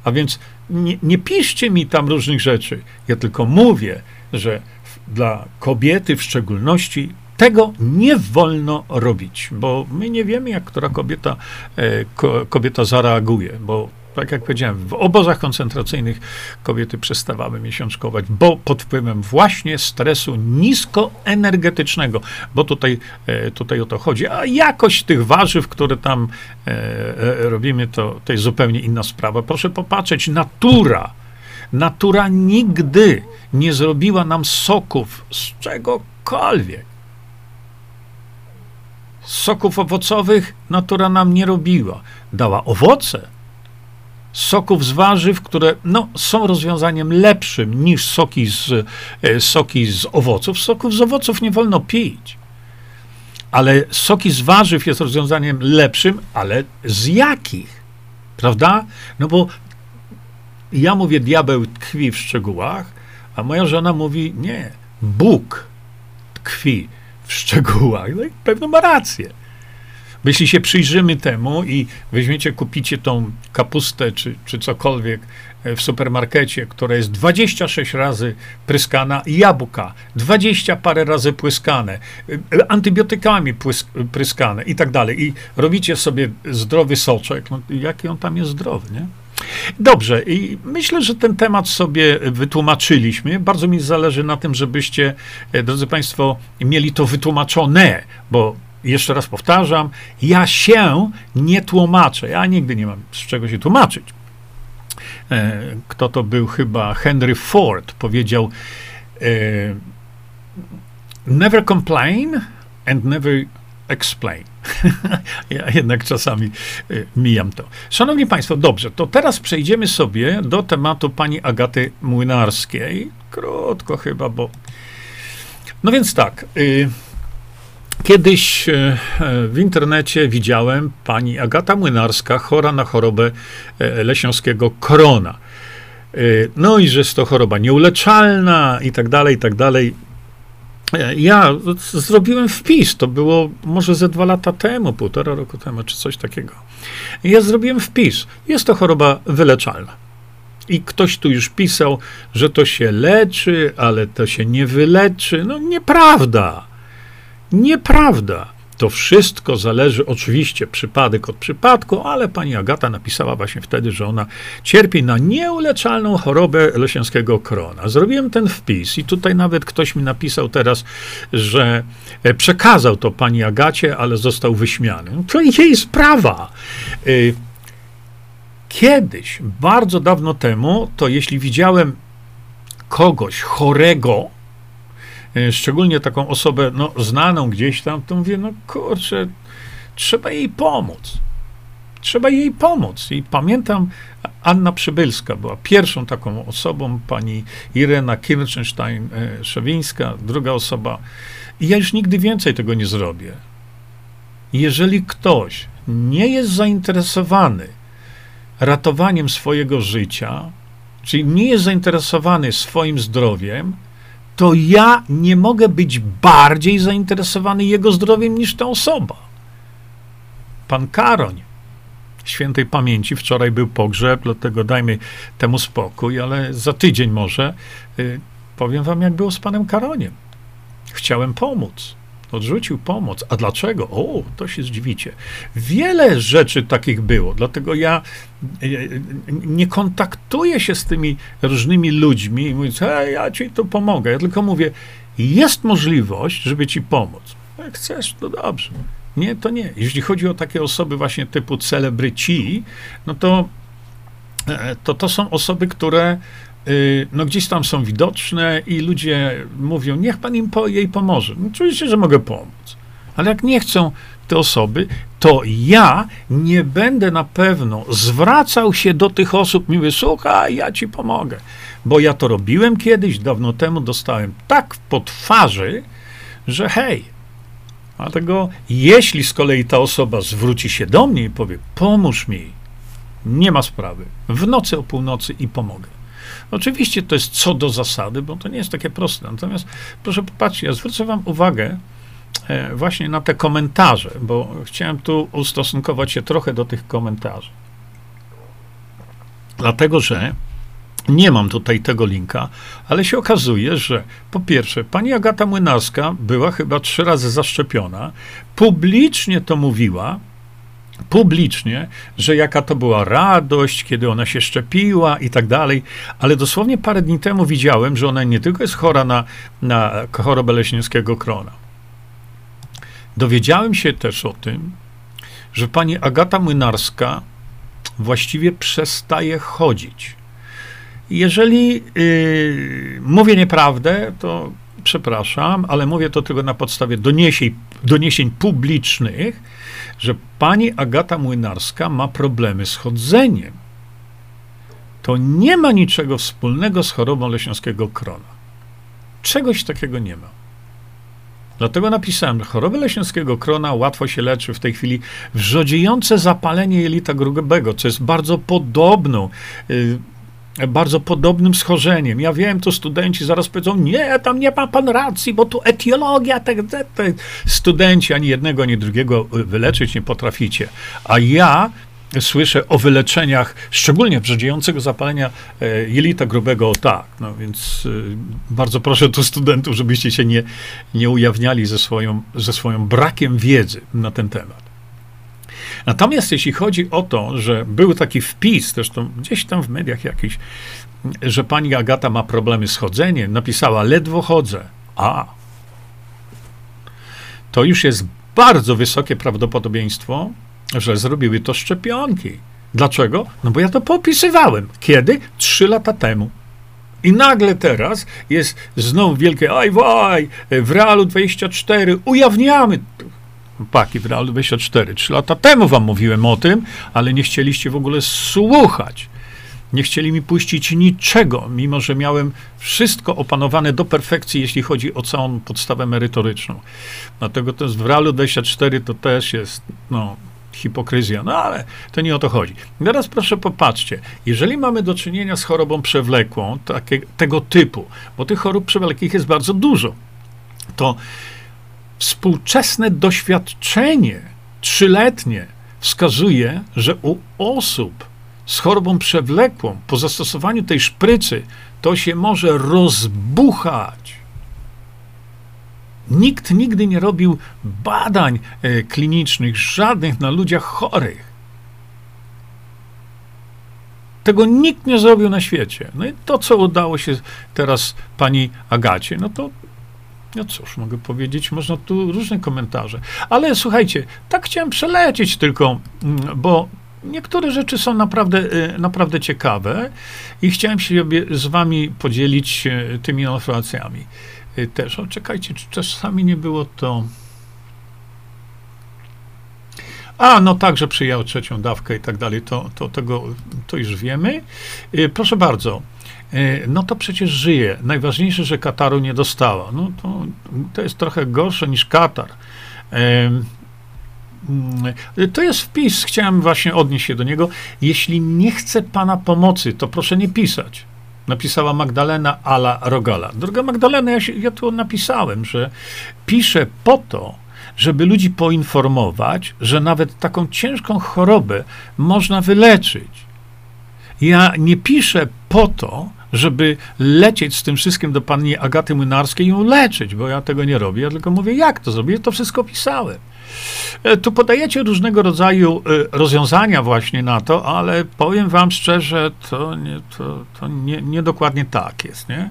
A więc nie, nie piszcie mi tam różnych rzeczy. Ja tylko mówię, że dla kobiety w szczególności tego nie wolno robić, bo my nie wiemy, jak która kobieta, e, kobieta zareaguje, bo tak jak powiedziałem, w obozach koncentracyjnych kobiety przestawały miesiączkować, bo pod wpływem właśnie stresu niskoenergetycznego, bo tutaj, e, tutaj o to chodzi. A jakość tych warzyw, które tam e, e, robimy, to, to jest zupełnie inna sprawa. Proszę popatrzeć, natura. Natura nigdy nie zrobiła nam soków z czegokolwiek. Soków owocowych natura nam nie robiła. Dała owoce, soków z warzyw, które no, są rozwiązaniem lepszym niż soki z, e, soki z owoców. Soków z owoców nie wolno pić. Ale soki z warzyw jest rozwiązaniem lepszym, ale z jakich? Prawda? No bo ja mówię, diabeł tkwi w szczegółach, a moja żona mówi, nie, Bóg tkwi w szczegółach. No i pewno ma rację. Bo jeśli się przyjrzymy temu i weźmiecie, kupicie tą kapustę czy, czy cokolwiek e, w supermarkecie, która jest 26 razy pryskana, jabłka 20 parę razy płyskane, e, antybiotykami pryskane i tak dalej, i robicie sobie zdrowy soczek, no jaki on tam jest zdrowy, nie? Dobrze, i myślę, że ten temat sobie wytłumaczyliśmy. Bardzo mi zależy na tym, żebyście, e, drodzy Państwo, mieli to wytłumaczone, bo jeszcze raz powtarzam, ja się nie tłumaczę. Ja nigdy nie mam z czego się tłumaczyć. E, kto to był? Chyba Henry Ford powiedział: e, Never complain and never explain. ja jednak czasami e, mijam to. Szanowni Państwo, dobrze, to teraz przejdziemy sobie do tematu pani Agaty Młynarskiej. Krótko chyba, bo. No więc tak. Y Kiedyś e, w internecie widziałem pani Agata Młynarska, chora na chorobę e, leśniowskiego korona. E, no i że jest to choroba nieuleczalna i tak dalej, i tak dalej. Ja zrobiłem wpis, to było może ze dwa lata temu, półtora roku temu, czy coś takiego. Ja zrobiłem wpis. Jest to choroba wyleczalna. I ktoś tu już pisał, że to się leczy, ale to się nie wyleczy. No nieprawda. Nieprawda. To wszystko zależy oczywiście przypadek od przypadku, ale pani Agata napisała właśnie wtedy, że ona cierpi na nieuleczalną chorobę lesińskiego krona. Zrobiłem ten wpis i tutaj nawet ktoś mi napisał teraz, że e, przekazał to pani Agacie, ale został wyśmiany. No to jej sprawa. E, kiedyś, bardzo dawno temu, to jeśli widziałem kogoś chorego, szczególnie taką osobę no, znaną gdzieś tam, to mówię, no kurczę, trzeba jej pomóc. Trzeba jej pomóc. I pamiętam, Anna Przybylska była pierwszą taką osobą, pani Irena Kirchenstein-Szewińska, druga osoba. I ja już nigdy więcej tego nie zrobię. Jeżeli ktoś nie jest zainteresowany ratowaniem swojego życia, czyli nie jest zainteresowany swoim zdrowiem, to ja nie mogę być bardziej zainteresowany jego zdrowiem niż ta osoba. Pan Karoń, świętej pamięci, wczoraj był pogrzeb, dlatego dajmy temu spokój, ale za tydzień może y, powiem wam, jak było z panem Karoniem. Chciałem pomóc. Odrzucił pomoc. A dlaczego? O, to się zdziwicie. Wiele rzeczy takich było, dlatego ja e, e, nie kontaktuję się z tymi różnymi ludźmi i mówię, hej, ja ci tu pomogę. Ja tylko mówię, jest możliwość, żeby ci pomóc. Jak chcesz, to dobrze. Nie, to nie. Jeśli chodzi o takie osoby właśnie typu celebryci, no to e, to, to są osoby, które no gdzieś tam są widoczne i ludzie mówią, niech pan im po, jej pomoże. No, oczywiście, że mogę pomóc. Ale jak nie chcą te osoby, to ja nie będę na pewno zwracał się do tych osób, mówię, słuchaj, ja ci pomogę. Bo ja to robiłem kiedyś, dawno temu dostałem tak po twarzy, że hej, dlatego jeśli z kolei ta osoba zwróci się do mnie i powie, pomóż mi, nie ma sprawy, w nocy o północy i pomogę. Oczywiście to jest co do zasady, bo to nie jest takie proste. Natomiast proszę popatrzcie, ja zwrócę wam uwagę e, właśnie na te komentarze, bo chciałem tu ustosunkować się trochę do tych komentarzy. Dlatego, że nie mam tutaj tego linka, ale się okazuje, że po pierwsze, pani Agata Młynarska była chyba trzy razy zaszczepiona, publicznie to mówiła, publicznie, że jaka to była radość, kiedy ona się szczepiła i tak dalej, ale dosłownie parę dni temu widziałem, że ona nie tylko jest chora na, na chorobę leśnińskiego krona. Dowiedziałem się też o tym, że pani Agata Młynarska właściwie przestaje chodzić. Jeżeli yy, mówię nieprawdę, to przepraszam, ale mówię to tylko na podstawie doniesień, doniesień publicznych, że pani Agata Młynarska ma problemy z chodzeniem. To nie ma niczego wspólnego z chorobą leśniowskiego krona. Czegoś takiego nie ma. Dlatego napisałem, że chorobę leśniowskiego krona łatwo się leczy w tej chwili wrzodziejące zapalenie jelita grubego, co jest bardzo podobną y, bardzo podobnym schorzeniem. Ja wiem, to studenci zaraz powiedzą, nie, tam nie ma pan racji, bo tu etiologia, tak, tak, tak. Studenci ani jednego, ani drugiego wyleczyć nie potraficie. A ja słyszę o wyleczeniach, szczególnie brzydziejącego zapalenia e, jelita grubego, tak. No więc e, bardzo proszę tu studentów, żebyście się nie, nie ujawniali ze swoją, ze swoją brakiem wiedzy na ten temat. Natomiast jeśli chodzi o to, że był taki wpis, zresztą gdzieś tam w mediach jakiś, że pani Agata ma problemy z chodzeniem, napisała ledwo chodzę. A. To już jest bardzo wysokie prawdopodobieństwo, że zrobiły to szczepionki. Dlaczego? No bo ja to popisywałem. Kiedy? Trzy lata temu. I nagle teraz jest znowu wielkie aj waj, w Realu 24 ujawniamy Paki w Realu 24. Trzy lata temu wam mówiłem o tym, ale nie chcieliście w ogóle słuchać. Nie chcieli mi puścić niczego, mimo że miałem wszystko opanowane do perfekcji, jeśli chodzi o całą podstawę merytoryczną. Dlatego to jest w Realu 24 to też jest, no, hipokryzja, no ale to nie o to chodzi. Teraz proszę popatrzcie, jeżeli mamy do czynienia z chorobą przewlekłą, takie, tego typu, bo tych chorób przewlekłych jest bardzo dużo, to Współczesne doświadczenie trzyletnie wskazuje, że u osób z chorobą przewlekłą po zastosowaniu tej szprycy to się może rozbuchać. Nikt nigdy nie robił badań e, klinicznych, żadnych na ludziach chorych. Tego nikt nie zrobił na świecie. No i to, co udało się teraz pani Agacie, no to no cóż, mogę powiedzieć, można tu różne komentarze. Ale słuchajcie, tak chciałem przelecieć tylko, mm, bo niektóre rzeczy są naprawdę, y, naprawdę ciekawe i chciałem się z wami podzielić y, tymi informacjami y, też. O, czekajcie, czy czasami nie było to... A, no tak, że przyjął trzecią dawkę i tak dalej, to, to tego to już wiemy. Proszę bardzo. E, no to przecież żyje. Najważniejsze, że Kataru nie dostała. No to, to jest trochę gorsze niż Katar. Mm, to jest wpis, chciałem właśnie odnieść się do niego. Jeśli nie chce pana pomocy, to proszę nie pisać. Napisała Magdalena Ala Rogala. Droga Magdalena, ja, się, ja tu napisałem, że piszę po to, żeby ludzi poinformować, że nawet taką ciężką chorobę można wyleczyć. Ja nie piszę po to, żeby lecieć z tym wszystkim do pani Agaty Młynarskiej i ją leczyć, bo ja tego nie robię, ja tylko mówię, jak to zrobię, to wszystko pisałem. E, tu podajecie różnego rodzaju e, rozwiązania właśnie na to, ale powiem wam szczerze, to nie, to, to nie, nie dokładnie tak jest, nie?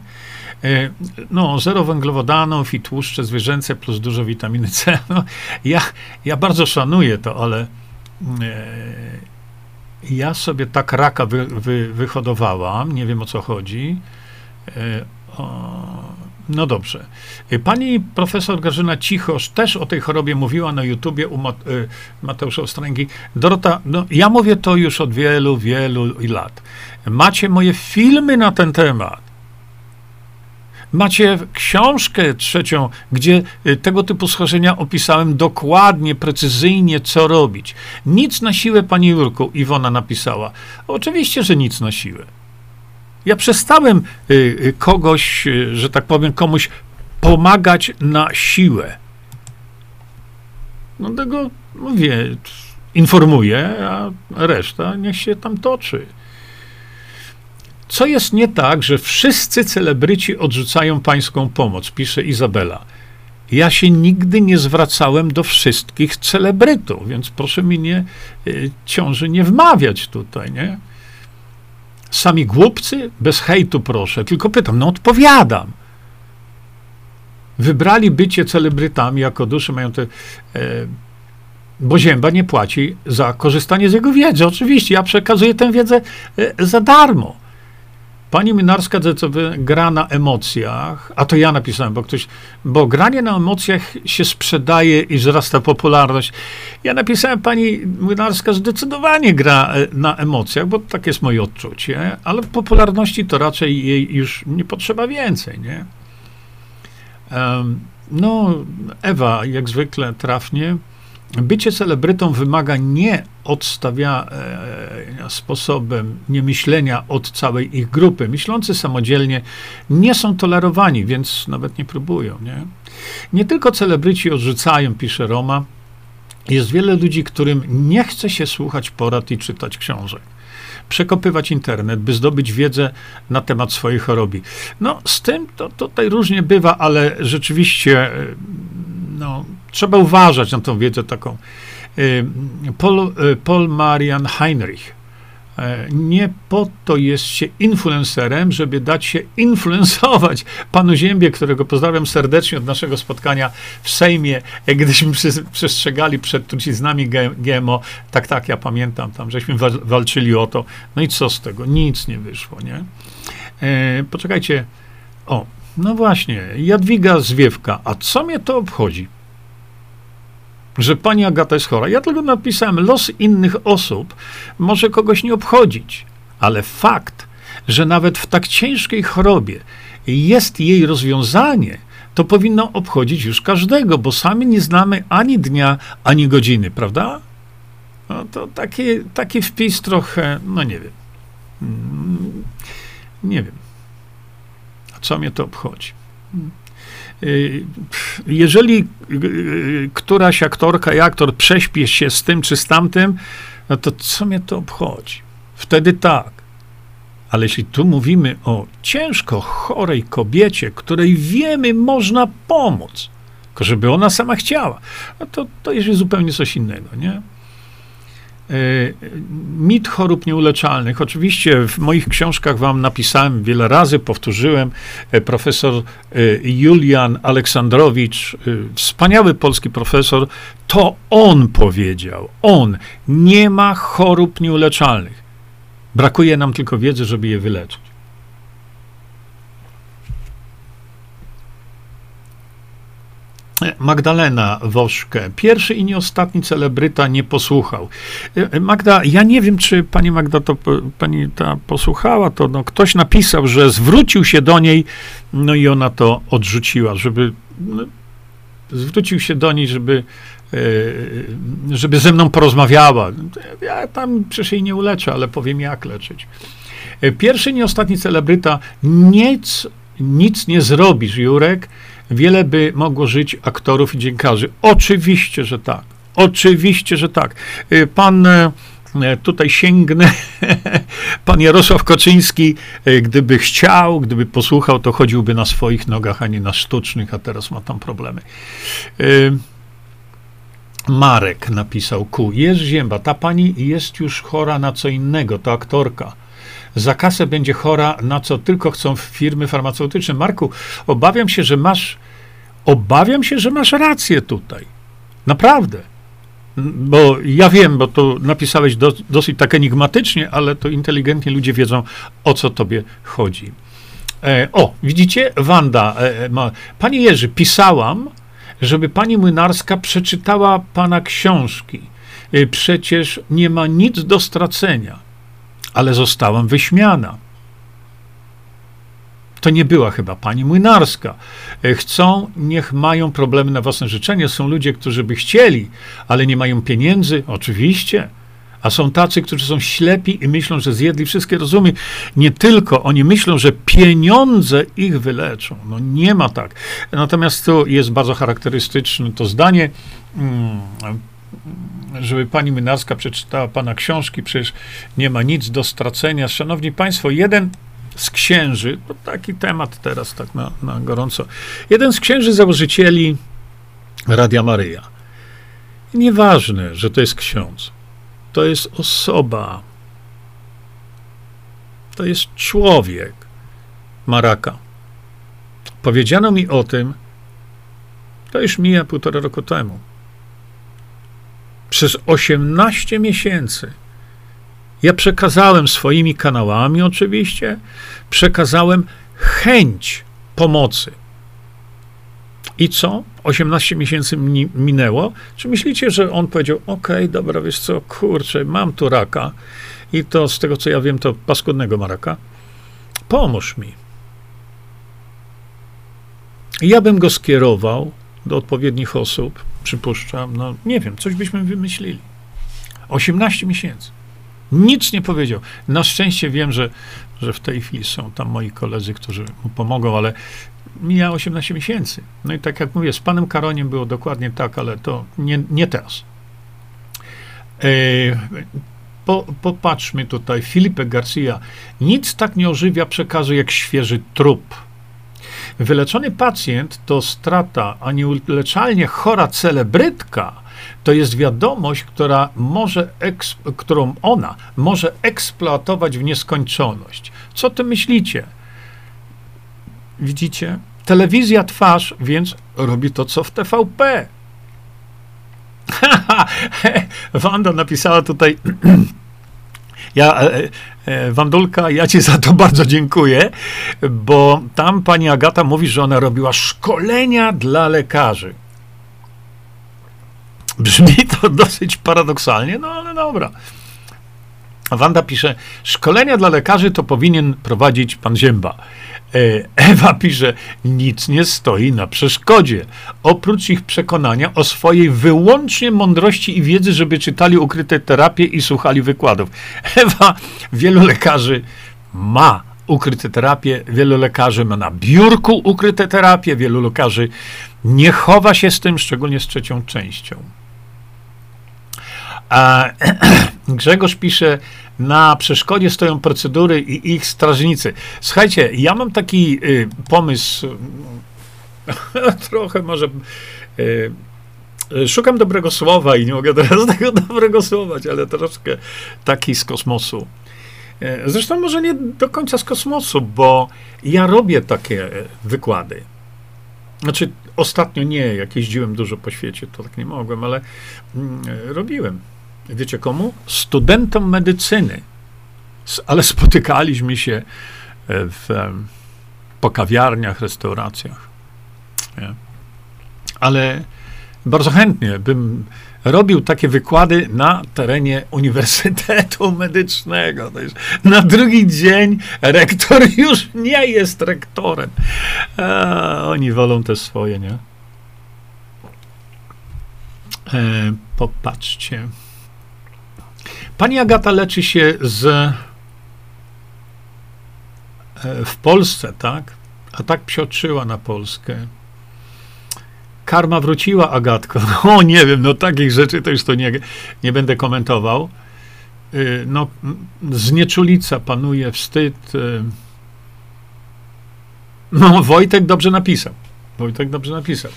E, no, zero węglowodanów i tłuszcze zwierzęce plus dużo witaminy C. No, ja, ja bardzo szanuję to, ale ja sobie tak raka wy, wy, wyhodowałam, nie wiem o co chodzi. E, no dobrze. E, pani profesor Grażyna Cichosz też o tej chorobie mówiła na YouTubie u y, Mateusza Ostręgi. Dorota, no, ja mówię to już od wielu, wielu lat. Macie moje filmy na ten temat. Macie książkę trzecią, gdzie y, tego typu schorzenia opisałem dokładnie, precyzyjnie, co robić. Nic na siłę, pani Jurku, Iwona napisała. Oczywiście, że nic na siłę. Ja przestałem y, y, kogoś, że tak powiem, komuś pomagać na siłę. No tego mówię, informuję, a reszta niech się tam toczy. Co jest nie tak, że wszyscy celebryci odrzucają pańską pomoc, pisze Izabela. Ja się nigdy nie zwracałem do wszystkich celebrytów, więc proszę mi nie, y, ciąży nie wmawiać tutaj, nie? Sami głupcy? Bez hejtu proszę, tylko pytam, no odpowiadam. Wybrali bycie celebrytami jako dusze, mają te... E, bo Zięba nie płaci za korzystanie z jego wiedzy. Oczywiście, ja przekazuję tę wiedzę e, za darmo. Pani Minarska gra na emocjach, a to ja napisałem, bo ktoś, bo granie na emocjach się sprzedaje i wzrasta popularność. Ja napisałem, pani Minarska zdecydowanie gra e, na emocjach, bo tak jest moje odczucie, ale popularności to raczej jej już nie potrzeba więcej, nie? Um, no, Ewa, jak zwykle trafnie, bycie celebrytą wymaga nie odstawia e, sposobem niemyślenia od całej ich grupy. Myślący samodzielnie nie są tolerowani, więc nawet nie próbują. Nie, nie tylko celebryci odrzucają, pisze Roma. Jest wiele ludzi, którym nie chce się słuchać porad i czytać książek przekopywać internet, by zdobyć wiedzę na temat swojej choroby. No, z tym to tutaj różnie bywa, ale rzeczywiście e, no, trzeba uważać na tą wiedzę taką. Y, Paul, y, Paul Marian Heinrich. E, nie po to jest się influencerem, żeby dać się influencować panu Ziębie, którego pozdrawiam serdecznie od naszego spotkania w Sejmie, gdyśmy przestrzegali przed truciznami GMO. Tak, tak, ja pamiętam, tam żeśmy walczyli o to. No i co z tego? Nic nie wyszło, nie? E, poczekajcie. O, no właśnie, Jadwiga Zwiewka. A co mnie to obchodzi? Że pani Agata jest chora. Ja tylko napisałem, los innych osób może kogoś nie obchodzić, ale fakt, że nawet w tak ciężkiej chorobie jest jej rozwiązanie, to powinno obchodzić już każdego, bo sami nie znamy ani dnia, ani godziny, prawda? No to taki, taki wpis trochę, no nie wiem. Mm, nie wiem. A co mnie to obchodzi? Y, jeżeli y, któraś aktorka i aktor prześpi się z tym czy z tamtym, no to co mnie to obchodzi? Wtedy tak. Ale jeśli tu mówimy o ciężko chorej kobiecie, której wiemy można pomóc, tylko żeby ona sama chciała. No to, to jest zupełnie coś innego, nie? E, mit chorób nieuleczalnych. Oczywiście w moich książkach wam napisałem wiele razy, powtórzyłem. E, profesor e, Julian Aleksandrowicz, wspaniały polski profesor, to on powiedział. On. Nie ma chorób nieuleczalnych. Brakuje nam tylko wiedzy, żeby je wyleczyć. Magdalena Woszkę. Pierwszy i nie ostatni celebryta nie posłuchał. E, Magda, ja nie wiem, czy pani Magda to pani ta posłuchała, to no, ktoś napisał, że zwrócił się do niej, no i ona to odrzuciła, żeby no, zwrócił się do niej, żeby e, żeby ze mną porozmawiała. Ja tam przecież jej nie uleczę, ale powiem jak leczyć. E, pierwszy, nie ostatni celebryta, nic, nic nie zrobisz, Jurek, wiele by mogło żyć aktorów i dziennikarzy. Oczywiście, że tak. Oczywiście, że tak. Y, pan e, tutaj sięgnę. Pan Jarosław Koczyński, e, gdyby chciał, gdyby posłuchał, to chodziłby na swoich nogach, a nie na sztucznych, a teraz ma tam problemy. Y, Marek napisał ku. Jest Zięba, ta pani jest już chora na co innego, to aktorka za kasę będzie chora, na co tylko chcą firmy farmaceutyczne. Marku, obawiam się, że masz, obawiam się, że masz rację tutaj. Naprawdę. Bo ja wiem, bo to napisałeś do, dosyć tak enigmatycznie, ale to inteligentnie ludzie wiedzą, o co tobie chodzi. E, o, widzicie, Wanda e, e ma. Panie Jerzy, pisałam, żeby pani Młynarska przeczytała pana książki. E, przecież nie ma nic do stracenia ale zostałam wyśmiana. To nie była chyba pani Młynarska. E, chcą, niech mają problemy na własne życzenie. Są ludzie, którzy by chcieli, ale nie mają pieniędzy, oczywiście. A są tacy, którzy są ślepi i myślą, że zjedli wszystkie rozumy. Nie tylko, oni myślą, że pieniądze ich wyleczą. No nie ma tak. Natomiast tu jest bardzo charakterystyczne to zdanie. Hmm, żeby pani Mynarska przeczytała pana książki, przecież nie ma nic do stracenia. Szanowni Państwo, jeden z księży, taki temat teraz tak na, na gorąco, jeden z księży założycieli Radia Maryja. Nieważne, że to jest ksiądz. To jest osoba. To jest człowiek. Maraka. Powiedziano mi o tym, to już mija półtora roku temu przez 18 miesięcy ja przekazałem swoimi kanałami, oczywiście, przekazałem chęć pomocy. I co? 18 miesięcy minęło. Czy myślicie, że on powiedział: OK, dobra, wiesz co, kurczę, mam tu raka i to z tego co ja wiem, to paskudnego ma raka. Pomóż mi. Ja bym go skierował do odpowiednich osób, przypuszczam, no nie wiem, coś byśmy wymyślili. 18 miesięcy. Nic nie powiedział. Na szczęście wiem, że, że w tej chwili są tam moi koledzy, którzy mu pomogą, ale mija 18 miesięcy. No i tak jak mówię, z panem Karoniem było dokładnie tak, ale to nie, nie teraz. E, po, popatrzmy tutaj. Felipe Garcia. Nic tak nie ożywia przekazu jak świeży trup Wyleczony pacjent to strata, a nieuleczalnie chora celebrytka to jest wiadomość, która może którą ona może eksploatować w nieskończoność. Co ty myślicie? Widzicie? Telewizja twarz, więc robi to, co w TVP. Wanda napisała tutaj Ja, e, e, Wandulka, ja ci za to bardzo dziękuję, bo tam pani Agata mówi, że ona robiła szkolenia dla lekarzy. Brzmi to dosyć paradoksalnie, no ale dobra. Wanda pisze, szkolenia dla lekarzy to powinien prowadzić pan Zięba. E, Ewa pisze, nic nie stoi na przeszkodzie, oprócz ich przekonania o swojej wyłącznie mądrości i wiedzy, żeby czytali ukryte terapie i słuchali wykładów. Ewa, wielu lekarzy ma ukryte terapie, wielu lekarzy ma na biurku ukryte terapie, wielu lekarzy nie chowa się z tym, szczególnie z trzecią częścią. A Grzegorz pisze, na przeszkodzie stoją procedury i ich strażnicy. Słuchajcie, ja mam taki y, pomysł, trochę może. Szukam dobrego słowa i nie mogę teraz tego dobrego słowa, ale troszkę taki z kosmosu. Zresztą może nie do końca z kosmosu, bo ja robię takie wykłady. Znaczy, ostatnio nie, jak jeździłem dużo po świecie, to tak nie mogłem, ale mm, robiłem. Wiecie komu? Studentom medycyny. Ale spotykaliśmy się e, w, po kawiarniach, restauracjach. Nie? Ale bardzo chętnie bym robił takie wykłady na terenie Uniwersytetu Medycznego. Na drugi dzień rektor już nie jest rektorem. A, oni wolą te swoje, nie? E, popatrzcie. Pani Agata leczy się z e, w Polsce, tak? A tak psioczyła na Polskę karma wróciła, Agatko. O, nie wiem, no takich rzeczy to już to nie, nie będę komentował. Y, no, znieczulica panuje, wstyd. Y. No, Wojtek dobrze napisał. Wojtek dobrze napisał.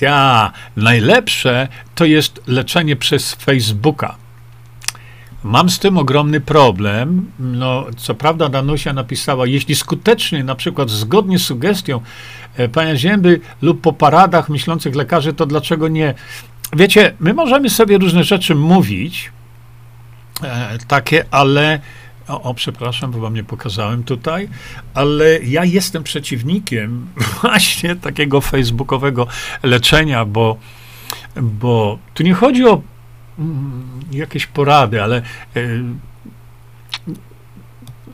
Ja, najlepsze to jest leczenie przez Facebooka. Mam z tym ogromny problem. No, co prawda, Danusia napisała, jeśli skutecznie, na przykład zgodnie z sugestią e, pana Zięby lub po paradach myślących lekarzy, to dlaczego nie? Wiecie, my możemy sobie różne rzeczy mówić, e, takie, ale. O, o, przepraszam, bo wam nie pokazałem tutaj, ale ja jestem przeciwnikiem właśnie takiego facebookowego leczenia, bo, bo tu nie chodzi o jakieś porady, ale e,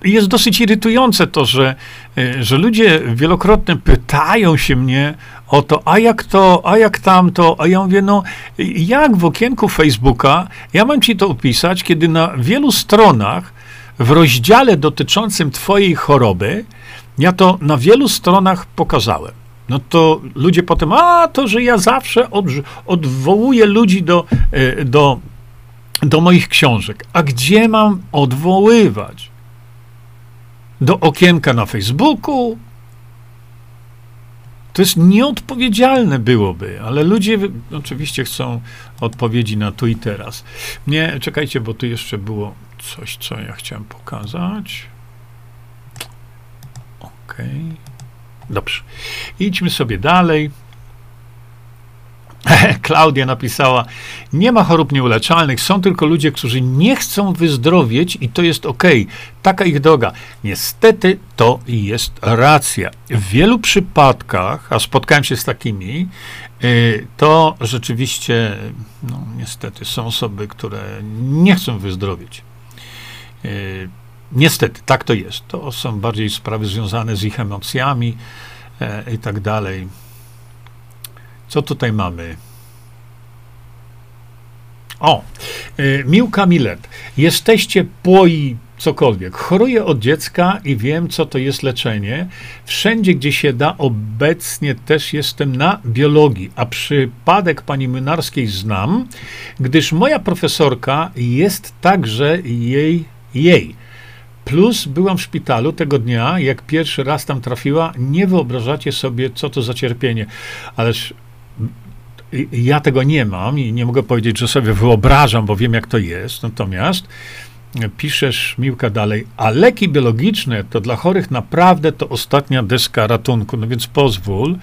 jest dosyć irytujące to, że, e, że ludzie wielokrotnie pytają się mnie o to, a jak to, a jak tamto, a ja mówię, no jak w okienku Facebooka ja mam ci to opisać, kiedy na wielu stronach w rozdziale dotyczącym twojej choroby ja to na wielu stronach pokazałem no to ludzie potem, a to, że ja zawsze od, odwołuję ludzi do, e, do, do moich książek. A gdzie mam odwoływać? Do okienka na Facebooku? To jest nieodpowiedzialne byłoby, ale ludzie oczywiście chcą odpowiedzi na tu i teraz. Nie, czekajcie, bo tu jeszcze było coś, co ja chciałem pokazać. Okej. Okay. Dobrze. Idźmy sobie dalej. Klaudia napisała: Nie ma chorób nieuleczalnych, są tylko ludzie, którzy nie chcą wyzdrowieć i to jest ok. Taka ich droga. Niestety to jest racja. W wielu przypadkach, a spotkałem się z takimi, y, to rzeczywiście, no niestety, są osoby, które nie chcą wyzdrowieć. Niestety, tak to jest. To są bardziej sprawy związane z ich emocjami e, i tak dalej. Co tutaj mamy? O, y, Miłka Milet. Jesteście płoi cokolwiek. Choruję od dziecka i wiem, co to jest leczenie. Wszędzie, gdzie się da, obecnie też jestem na biologii, a przypadek pani Mynarskiej znam, gdyż moja profesorka jest także jej, jej Plus byłam w szpitalu tego dnia, jak pierwszy raz tam trafiła. Nie wyobrażacie sobie, co to za cierpienie. Ależ ja tego nie mam i nie mogę powiedzieć, że sobie wyobrażam, bo wiem, jak to jest. Natomiast piszesz, Miłka, dalej, a leki biologiczne to dla chorych naprawdę to ostatnia deska ratunku. No więc pozwól,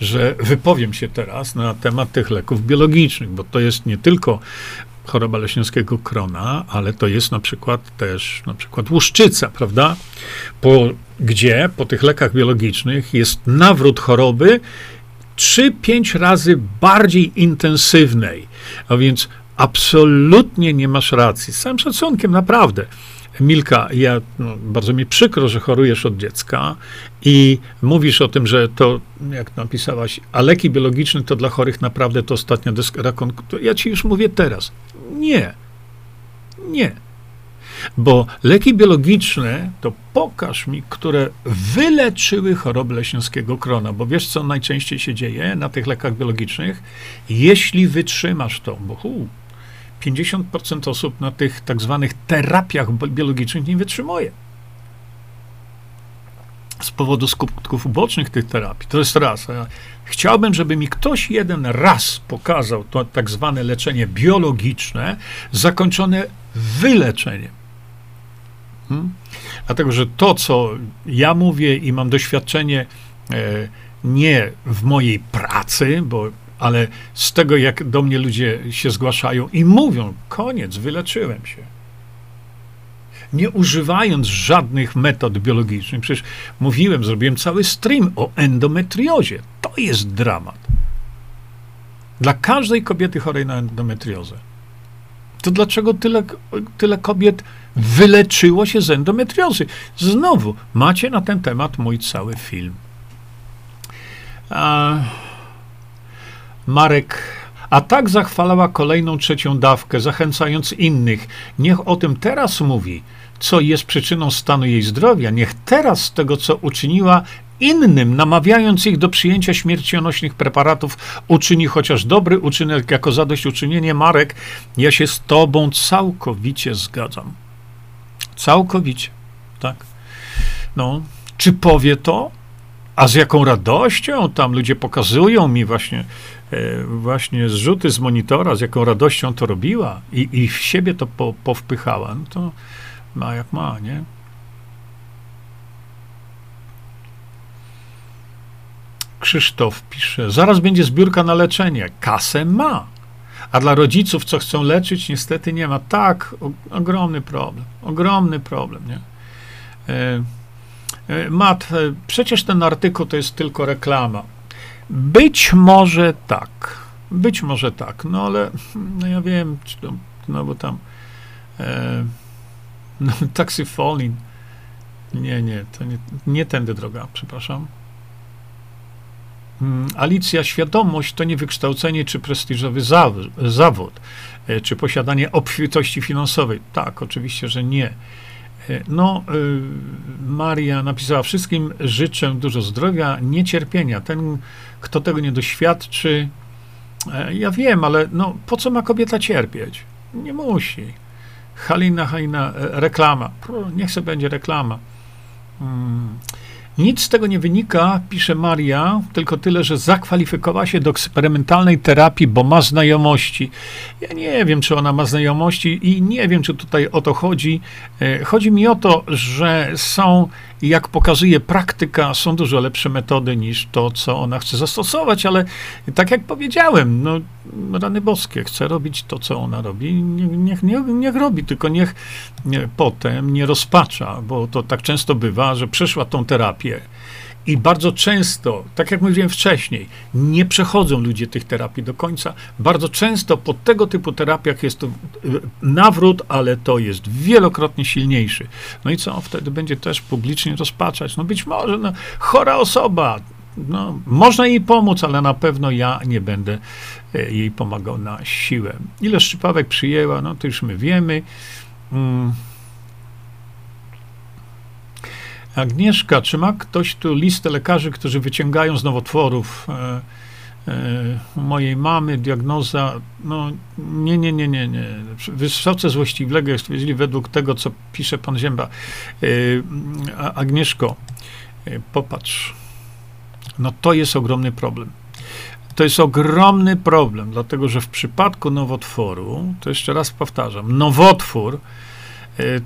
że wypowiem się teraz na temat tych leków biologicznych, bo to jest nie tylko choroba leśniowskiego krona, ale to jest na przykład też na przykład łuszczyca, prawda? Po, gdzie po tych lekach biologicznych jest nawrót choroby 3-5 razy bardziej intensywnej. A więc absolutnie nie masz racji. Z całym szacunkiem, naprawdę. Milka, ja, no, bardzo mi przykro, że chorujesz od dziecka i mówisz o tym, że to, jak napisałaś, a leki biologiczne to dla chorych naprawdę to ostatnia deska ja ci już mówię teraz. Nie. Nie. Bo leki biologiczne, to pokaż mi, które wyleczyły chorobę leśniowskiego krona. Bo wiesz, co najczęściej się dzieje na tych lekach biologicznych? Jeśli wytrzymasz to, bo hu, 50% osób na tych tak zwanych terapiach biologicznych nie wytrzymuje. Z powodu skutków ubocznych tych terapii. To jest raz. Chciałbym, żeby mi ktoś jeden raz pokazał to tak zwane leczenie biologiczne, zakończone wyleczeniem. Hmm? Dlatego, że to, co ja mówię i mam doświadczenie e, nie w mojej pracy, bo, ale z tego, jak do mnie ludzie się zgłaszają i mówią, koniec, wyleczyłem się nie używając żadnych metod biologicznych. Przecież mówiłem, zrobiłem cały stream o endometriozie. To jest dramat. Dla każdej kobiety chorej na endometriozę. To dlaczego tyle, tyle kobiet wyleczyło się z endometriozy? Znowu, macie na ten temat mój cały film. A, Marek a tak zachwalała kolejną trzecią dawkę, zachęcając innych. Niech o tym teraz mówi, co jest przyczyną stanu jej zdrowia. Niech teraz tego, co uczyniła innym, namawiając ich do przyjęcia śmiercionośnych preparatów, uczyni chociaż dobry uczynek jako zadośćuczynienie. Marek, ja się z tobą całkowicie zgadzam. Całkowicie, tak. No, czy powie to? A z jaką radością tam ludzie pokazują mi właśnie, e, właśnie zrzuty z monitora, z jaką radością to robiła i, i w siebie to po, powpychała, no to ma jak ma, nie? Krzysztof pisze, zaraz będzie zbiórka na leczenie. Kasę ma. A dla rodziców, co chcą leczyć, niestety nie ma. Tak, o, ogromny problem. Ogromny problem, nie? E, e, Mat, e, przecież ten artykuł to jest tylko reklama. Być może tak. Być może tak. No ale no ja wiem, no bo tam e, no, taxi falling. Nie, nie, to nie, nie tędy droga, przepraszam. Mm, Alicja, świadomość to nie wykształcenie czy prestiżowy zawód, e, czy posiadanie obfitości finansowej. Tak, oczywiście, że nie. E, no, e, Maria napisała: Wszystkim życzę dużo zdrowia, niecierpienia. Ten, kto tego nie doświadczy, ja wiem, ale no, po co ma kobieta cierpieć? Nie musi. Halina, Halina, reklama. Niech sobie będzie reklama. Hmm. Nic z tego nie wynika, pisze Maria, tylko tyle, że zakwalifikowała się do eksperymentalnej terapii, bo ma znajomości. Ja nie wiem, czy ona ma znajomości i nie wiem, czy tutaj o to chodzi. E, chodzi mi o to, że są, jak pokazuje praktyka, są dużo lepsze metody niż to, co ona chce zastosować, ale tak jak powiedziałem, no, rany boskie, chce robić to, co ona robi, niech, niech, niech robi, tylko niech nie, potem nie rozpacza, bo to tak często bywa, że przeszła tą terapię i bardzo często, tak jak mówiłem wcześniej, nie przechodzą ludzie tych terapii do końca. Bardzo często po tego typu terapiach jest to y, nawrót, ale to jest wielokrotnie silniejszy. No i co? Wtedy będzie też publicznie rozpaczać. No być może no, chora osoba, no, można jej pomóc, ale na pewno ja nie będę e, jej pomagał na siłę. Ile szczypawek przyjęła, no to już my wiemy. Mm. Agnieszka, czy ma ktoś tu listę lekarzy, którzy wyciągają z nowotworów e, e, mojej mamy diagnoza? No nie, nie, nie, nie, nie. Wysoce złośliwego stwierdzili według tego, co pisze pan Zięba. E, Agnieszko, e, popatrz. No to jest ogromny problem. To jest ogromny problem, dlatego że w przypadku nowotworu, to jeszcze raz powtarzam, nowotwór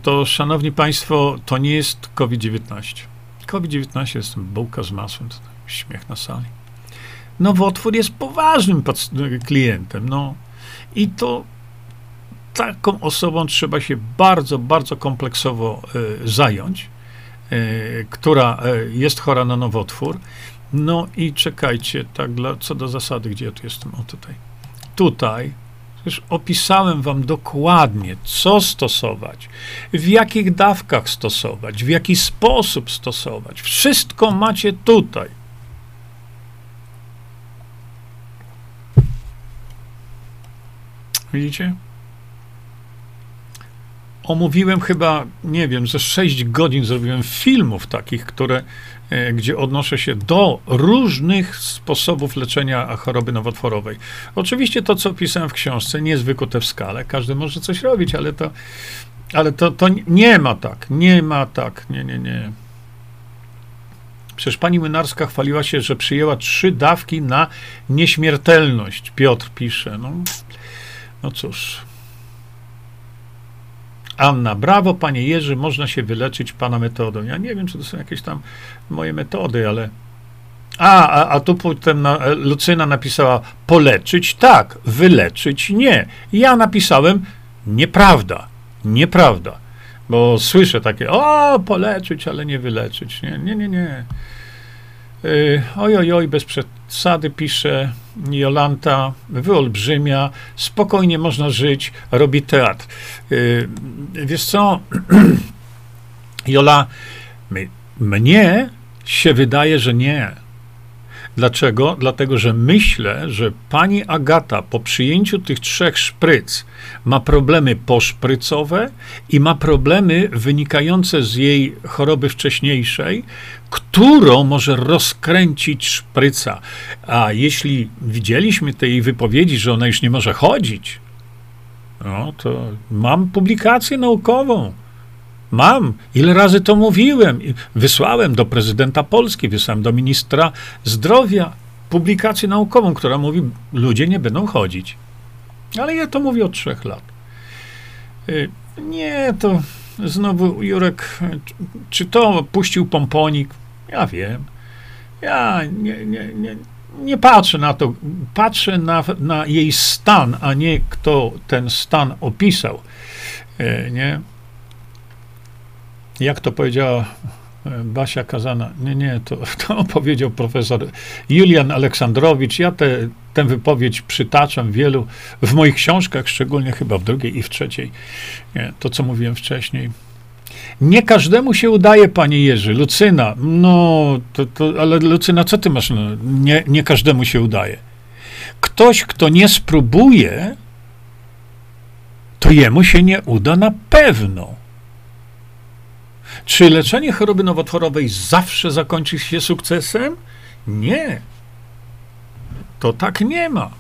to, szanowni państwo, to nie jest COVID-19. COVID-19 jest bułka z masłem, to śmiech na sali. Nowotwór jest poważnym klientem, no i to taką osobą trzeba się bardzo, bardzo kompleksowo y, zająć, y, która y, jest chora na nowotwór no i czekajcie, tak, dla, co do zasady, gdzie ja tu jestem? O tutaj. Tutaj już opisałem wam dokładnie, co stosować, w jakich dawkach stosować, w jaki sposób stosować. Wszystko macie tutaj. Widzicie? Omówiłem chyba, nie wiem, ze 6 godzin zrobiłem filmów takich, które gdzie odnoszę się do różnych sposobów leczenia choroby nowotworowej. Oczywiście to, co pisałem w książce, nie jest wykute w skale. Każdy może coś robić, ale to, ale to, to nie ma tak. Nie ma tak. Nie, nie, nie. Przecież pani Młynarska chwaliła się, że przyjęła trzy dawki na nieśmiertelność. Piotr pisze. No, no cóż. Anna, brawo, panie Jerzy, można się wyleczyć pana metodą. Ja nie wiem, czy to są jakieś tam moje metody, ale. A, a, a tu potem na, Lucyna napisała poleczyć tak, wyleczyć nie. Ja napisałem nieprawda, nieprawda. Bo słyszę takie, o, poleczyć, ale nie wyleczyć. Nie, nie, nie. nie. Yy, oj, oj, bez przesady pisze Jolanta, wyolbrzymia, spokojnie można żyć, robi teatr. Yy, wiesz co, Jola, mnie się wydaje, że nie. Dlaczego? Dlatego, że myślę, że pani Agata po przyjęciu tych trzech szpryc ma problemy poszprycowe i ma problemy wynikające z jej choroby wcześniejszej, którą może rozkręcić szpryca. A jeśli widzieliśmy tej wypowiedzi, że ona już nie może chodzić, no to mam publikację naukową Mam. Ile razy to mówiłem? Wysłałem do prezydenta Polski, wysłałem do ministra zdrowia publikację naukową, która mówi, ludzie nie będą chodzić. Ale ja to mówię od trzech lat. Y, nie, to znowu Jurek, czy to puścił pomponik? Ja wiem. Ja nie, nie, nie, nie patrzę na to. Patrzę na, na jej stan, a nie kto ten stan opisał. Y, nie? Jak to powiedziała e, Basia Kazana, nie, nie, to, to powiedział profesor Julian Aleksandrowicz. Ja te, tę wypowiedź przytaczam wielu, w moich książkach, szczególnie chyba w drugiej i w trzeciej, nie, to co mówiłem wcześniej. Nie każdemu się udaje, panie Jerzy. Lucyna, no, to, to, ale Lucyna, co ty masz? No, nie, nie każdemu się udaje. Ktoś, kto nie spróbuje, to jemu się nie uda na pewno. Czy leczenie choroby nowotworowej zawsze zakończy się sukcesem? Nie. To tak nie ma.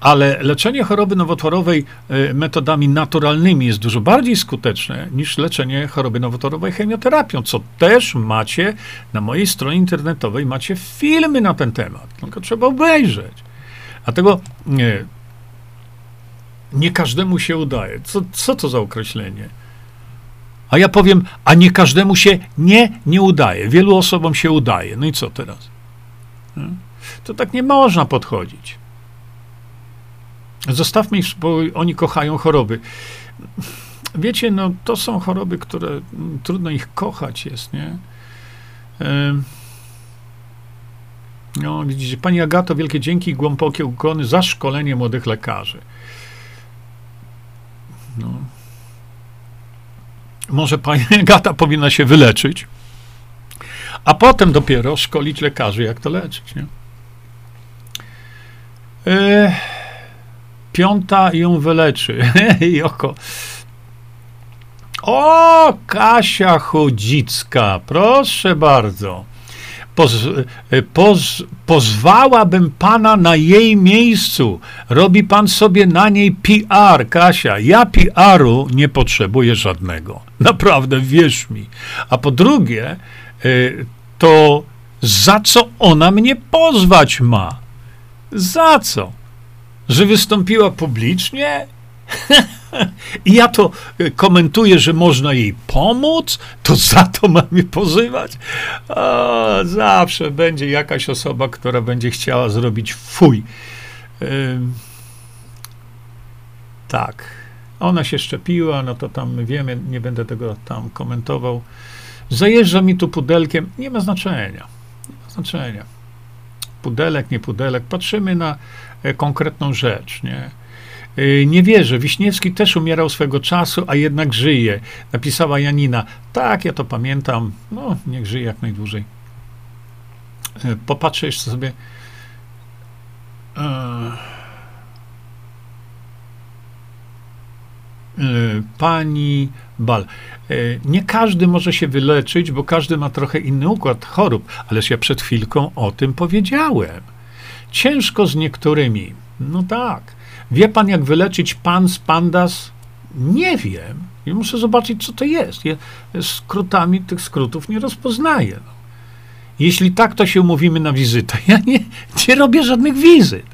Ale leczenie choroby nowotworowej e, metodami naturalnymi jest dużo bardziej skuteczne niż leczenie choroby nowotworowej chemioterapią, co też macie na mojej stronie internetowej, macie filmy na ten temat, tylko trzeba obejrzeć. Dlatego nie, nie każdemu się udaje. Co, co to za określenie? A ja powiem, a nie każdemu się nie, nie udaje. Wielu osobom się udaje. No i co teraz? To tak nie można podchodzić. Zostawmy ich, bo oni kochają choroby. Wiecie, no to są choroby, które mm, trudno ich kochać jest, nie? No, widzicie, pani Agato, wielkie dzięki i głębokie ukłony za szkolenie młodych lekarzy. No, może pani Gata powinna się wyleczyć, a potem dopiero szkolić lekarzy, jak to leczyć. Nie? E, piąta ją wyleczy. Joko. O, Kasia Chodzicka, proszę bardzo poz, e, poz, pozwałabym pana na jej miejscu. Robi pan sobie na niej PR, Kasia. Ja PR-u nie potrzebuję żadnego. Naprawdę, wierz mi. A po drugie, e, to za co ona mnie pozwać ma? Za co? Że wystąpiła publicznie? I ja to e, komentuję, że można jej pomóc, to za to mam mnie pozywać. O, zawsze będzie jakaś osoba, która będzie chciała zrobić fuj. tak. Ona się szczepiła, no to tam wiemy, nie będę tego tam komentował. Zajeżdża mi tu pudelkiem, nie ma znaczenia. Nie ma znaczenia. Pudelek, nie pudelek. Patrzymy na e, konkretną rzecz, nie? Y, nie wierzę. Wiśniewski też umierał swego czasu, a jednak żyje. Napisała Janina. Tak, ja to pamiętam. No, niech żyje jak najdłużej. Y, popatrzę jeszcze sobie. Y, pani Bal. Nie każdy może się wyleczyć, bo każdy ma trochę inny układ chorób, ależ ja przed chwilką o tym powiedziałem. Ciężko z niektórymi. No tak. Wie pan, jak wyleczyć pan z pandas? Nie wiem. I muszę zobaczyć, co to jest. Ja skrótami tych skrótów nie rozpoznaję. No. Jeśli tak, to się umówimy na wizytę. Ja nie, nie robię żadnych wizyt.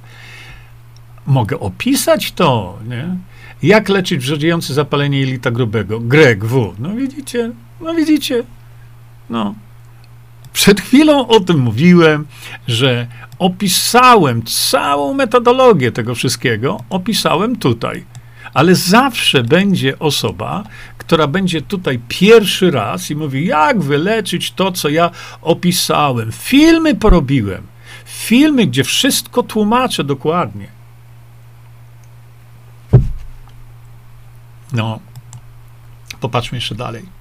Mogę opisać to, nie? Jak leczyć wrzodziejące zapalenie jelita grubego? Greg W. No widzicie, no widzicie. No. Przed chwilą o tym mówiłem, że opisałem całą metodologię tego wszystkiego, opisałem tutaj. Ale zawsze będzie osoba, która będzie tutaj pierwszy raz i mówi, jak wyleczyć to, co ja opisałem. Filmy porobiłem. Filmy, gdzie wszystko tłumaczę dokładnie. No, popatrzmy jeszcze dalej. Yy.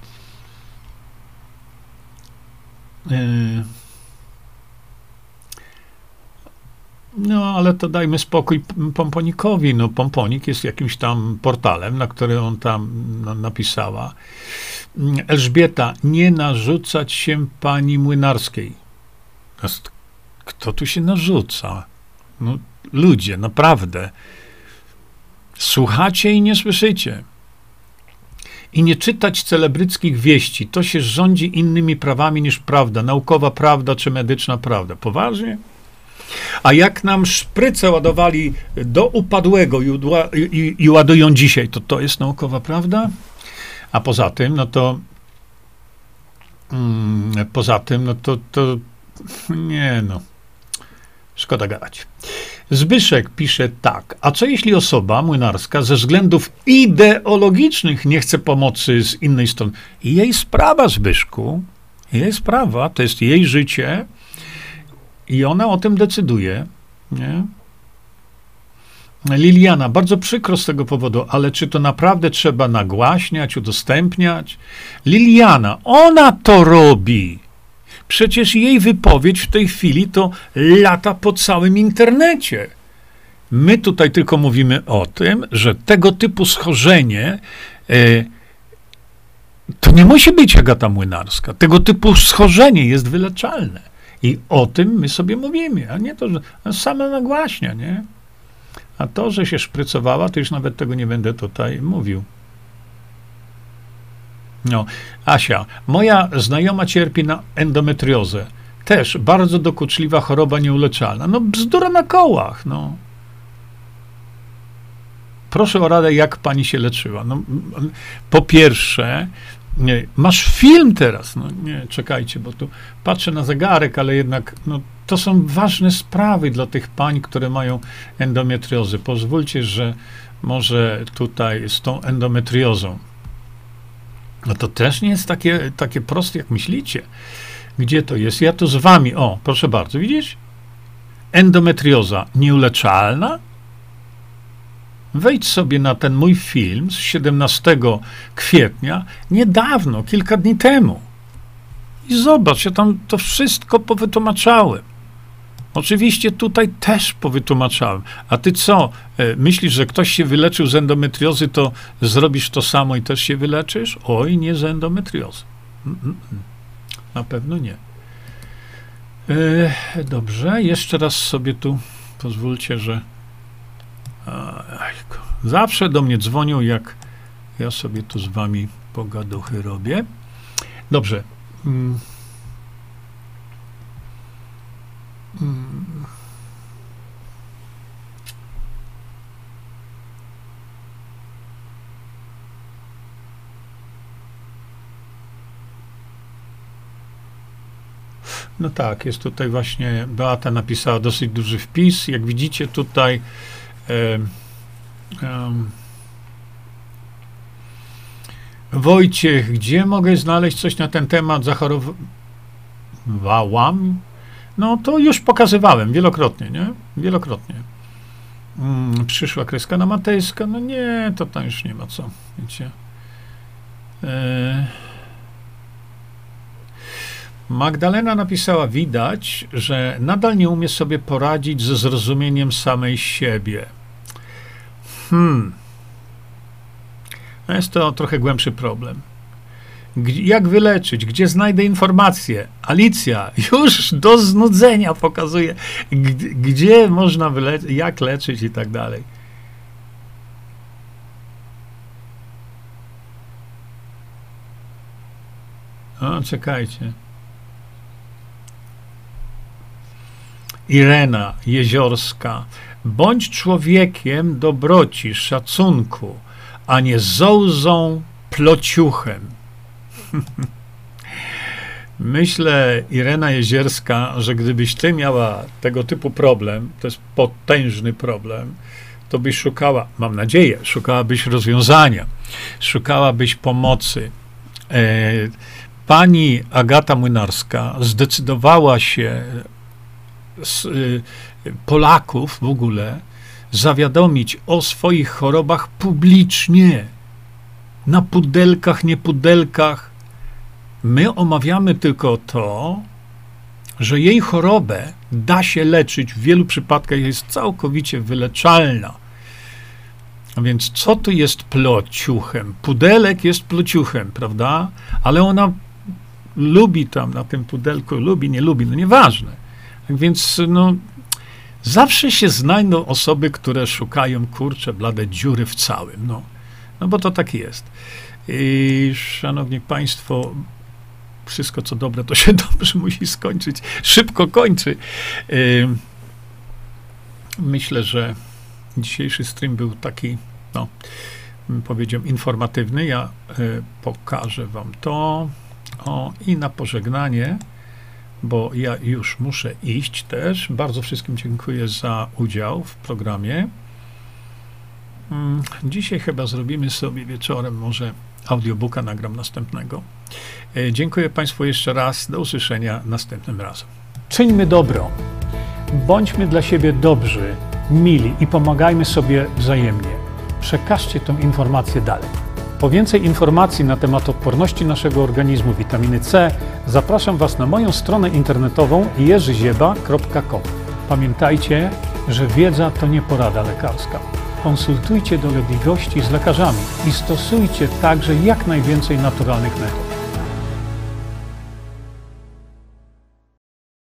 No, ale to dajmy spokój Pomponikowi. No, Pomponik jest jakimś tam portalem, na który on tam napisała. Elżbieta, nie narzucać się pani Młynarskiej. Kto tu się narzuca? No, ludzie, naprawdę. Słuchacie i nie słyszycie. I nie czytać celebryckich wieści. To się rządzi innymi prawami niż prawda. Naukowa prawda czy medyczna prawda. Poważnie? A jak nam szprycę ładowali do upadłego i, i, i ładują dzisiaj, to to jest naukowa prawda? A poza tym, no to mm, poza tym, no to, to nie no. Szkoda gadać. Zbyszek pisze tak. A co jeśli osoba młynarska ze względów ideologicznych nie chce pomocy z innej strony? Jej sprawa, Zbyszku, jej sprawa, to jest jej życie i ona o tym decyduje. Nie? Liliana, bardzo przykro z tego powodu, ale czy to naprawdę trzeba nagłaśniać, udostępniać? Liliana, ona to robi. Przecież jej wypowiedź w tej chwili to lata po całym internecie. My tutaj tylko mówimy o tym, że tego typu schorzenie e, to nie musi być Agata Młynarska. Tego typu schorzenie jest wyleczalne. I o tym my sobie mówimy, a nie to, że same nagłaśnia, nie? A to, że się szprycowała, to już nawet tego nie będę tutaj mówił. No, Asia, moja znajoma cierpi na endometriozę. Też bardzo dokuczliwa choroba nieuleczalna. No, bzdura na kołach, no. Proszę o radę, jak pani się leczyła. No, po pierwsze, nie, masz film teraz. No nie, czekajcie, bo tu patrzę na zegarek, ale jednak no, to są ważne sprawy dla tych pań, które mają endometriozę. Pozwólcie, że może tutaj z tą endometriozą no to też nie jest takie, takie proste, jak myślicie. Gdzie to jest? Ja tu z wami. O, proszę bardzo, widzisz? Endometrioza nieuleczalna? Wejdź sobie na ten mój film z 17 kwietnia, niedawno, kilka dni temu. I zobacz, ja tam to wszystko powytłumaczałem. Oczywiście tutaj też powytłumaczałem. A ty co? E, myślisz, że ktoś się wyleczył z endometriozy, to zrobisz to samo i też się wyleczysz? Oj, nie z endometriozy. Mm, mm, mm. Na pewno nie. E, dobrze, jeszcze raz sobie tu pozwólcie, że zawsze do mnie dzwonią, jak ja sobie tu z wami pogaduchy robię. Dobrze. No tak, jest tutaj właśnie, Beata napisała dosyć duży wpis. Jak widzicie tutaj e, Wojciech, gdzie mogę znaleźć coś na ten temat? Zachorowałam? No to już pokazywałem wielokrotnie, nie? Wielokrotnie. Mm, przyszła kreska na Matejska, no nie, to tam już nie ma co, wiecie. E... Magdalena napisała, widać, że nadal nie umie sobie poradzić ze zrozumieniem samej siebie. Hmm. No jest to trochę głębszy problem jak wyleczyć, gdzie znajdę informacje. Alicja już do znudzenia pokazuje, gdzie można wyleczyć, jak leczyć i tak dalej. O, czekajcie. Irena Jeziorska. Bądź człowiekiem dobroci, szacunku, a nie zołzą, plociuchem. Myślę, Irena Jezierska, że gdybyś ty miała tego typu problem, to jest potężny problem, to byś szukała, mam nadzieję, szukałabyś rozwiązania, szukałabyś pomocy. E, pani Agata Młynarska zdecydowała się z, y, Polaków w ogóle zawiadomić o swoich chorobach publicznie. Na pudelkach, nie pudelkach. My omawiamy tylko to, że jej chorobę da się leczyć, w wielu przypadkach jest całkowicie wyleczalna. A więc co tu jest plociuchem? Pudelek jest plociuchem, prawda? Ale ona lubi tam na tym pudelku, lubi, nie lubi, no nieważne. Tak więc, no, zawsze się znajdą osoby, które szukają, kurcze, blade dziury w całym, no. No bo to tak jest. I, szanowni państwo, wszystko co dobre, to się dobrze musi skończyć. Szybko kończy. Myślę, że dzisiejszy stream był taki, no, powiedziałem, informatywny. Ja y, pokażę wam to. O, i na pożegnanie, bo ja już muszę iść też. Bardzo wszystkim dziękuję za udział w programie. Mm, dzisiaj chyba zrobimy sobie wieczorem może audiobooka, nagram następnego. E, dziękuję Państwu jeszcze raz. Do usłyszenia następnym razem. Czyńmy dobro. Bądźmy dla siebie dobrzy, mili i pomagajmy sobie wzajemnie. Przekażcie tę informację dalej. Po więcej informacji na temat odporności naszego organizmu witaminy C zapraszam Was na moją stronę internetową jerzyzieba.com. Pamiętajcie, że wiedza to nie porada lekarska. Konsultujcie dolegliwości z lekarzami i stosujcie także jak najwięcej naturalnych metod.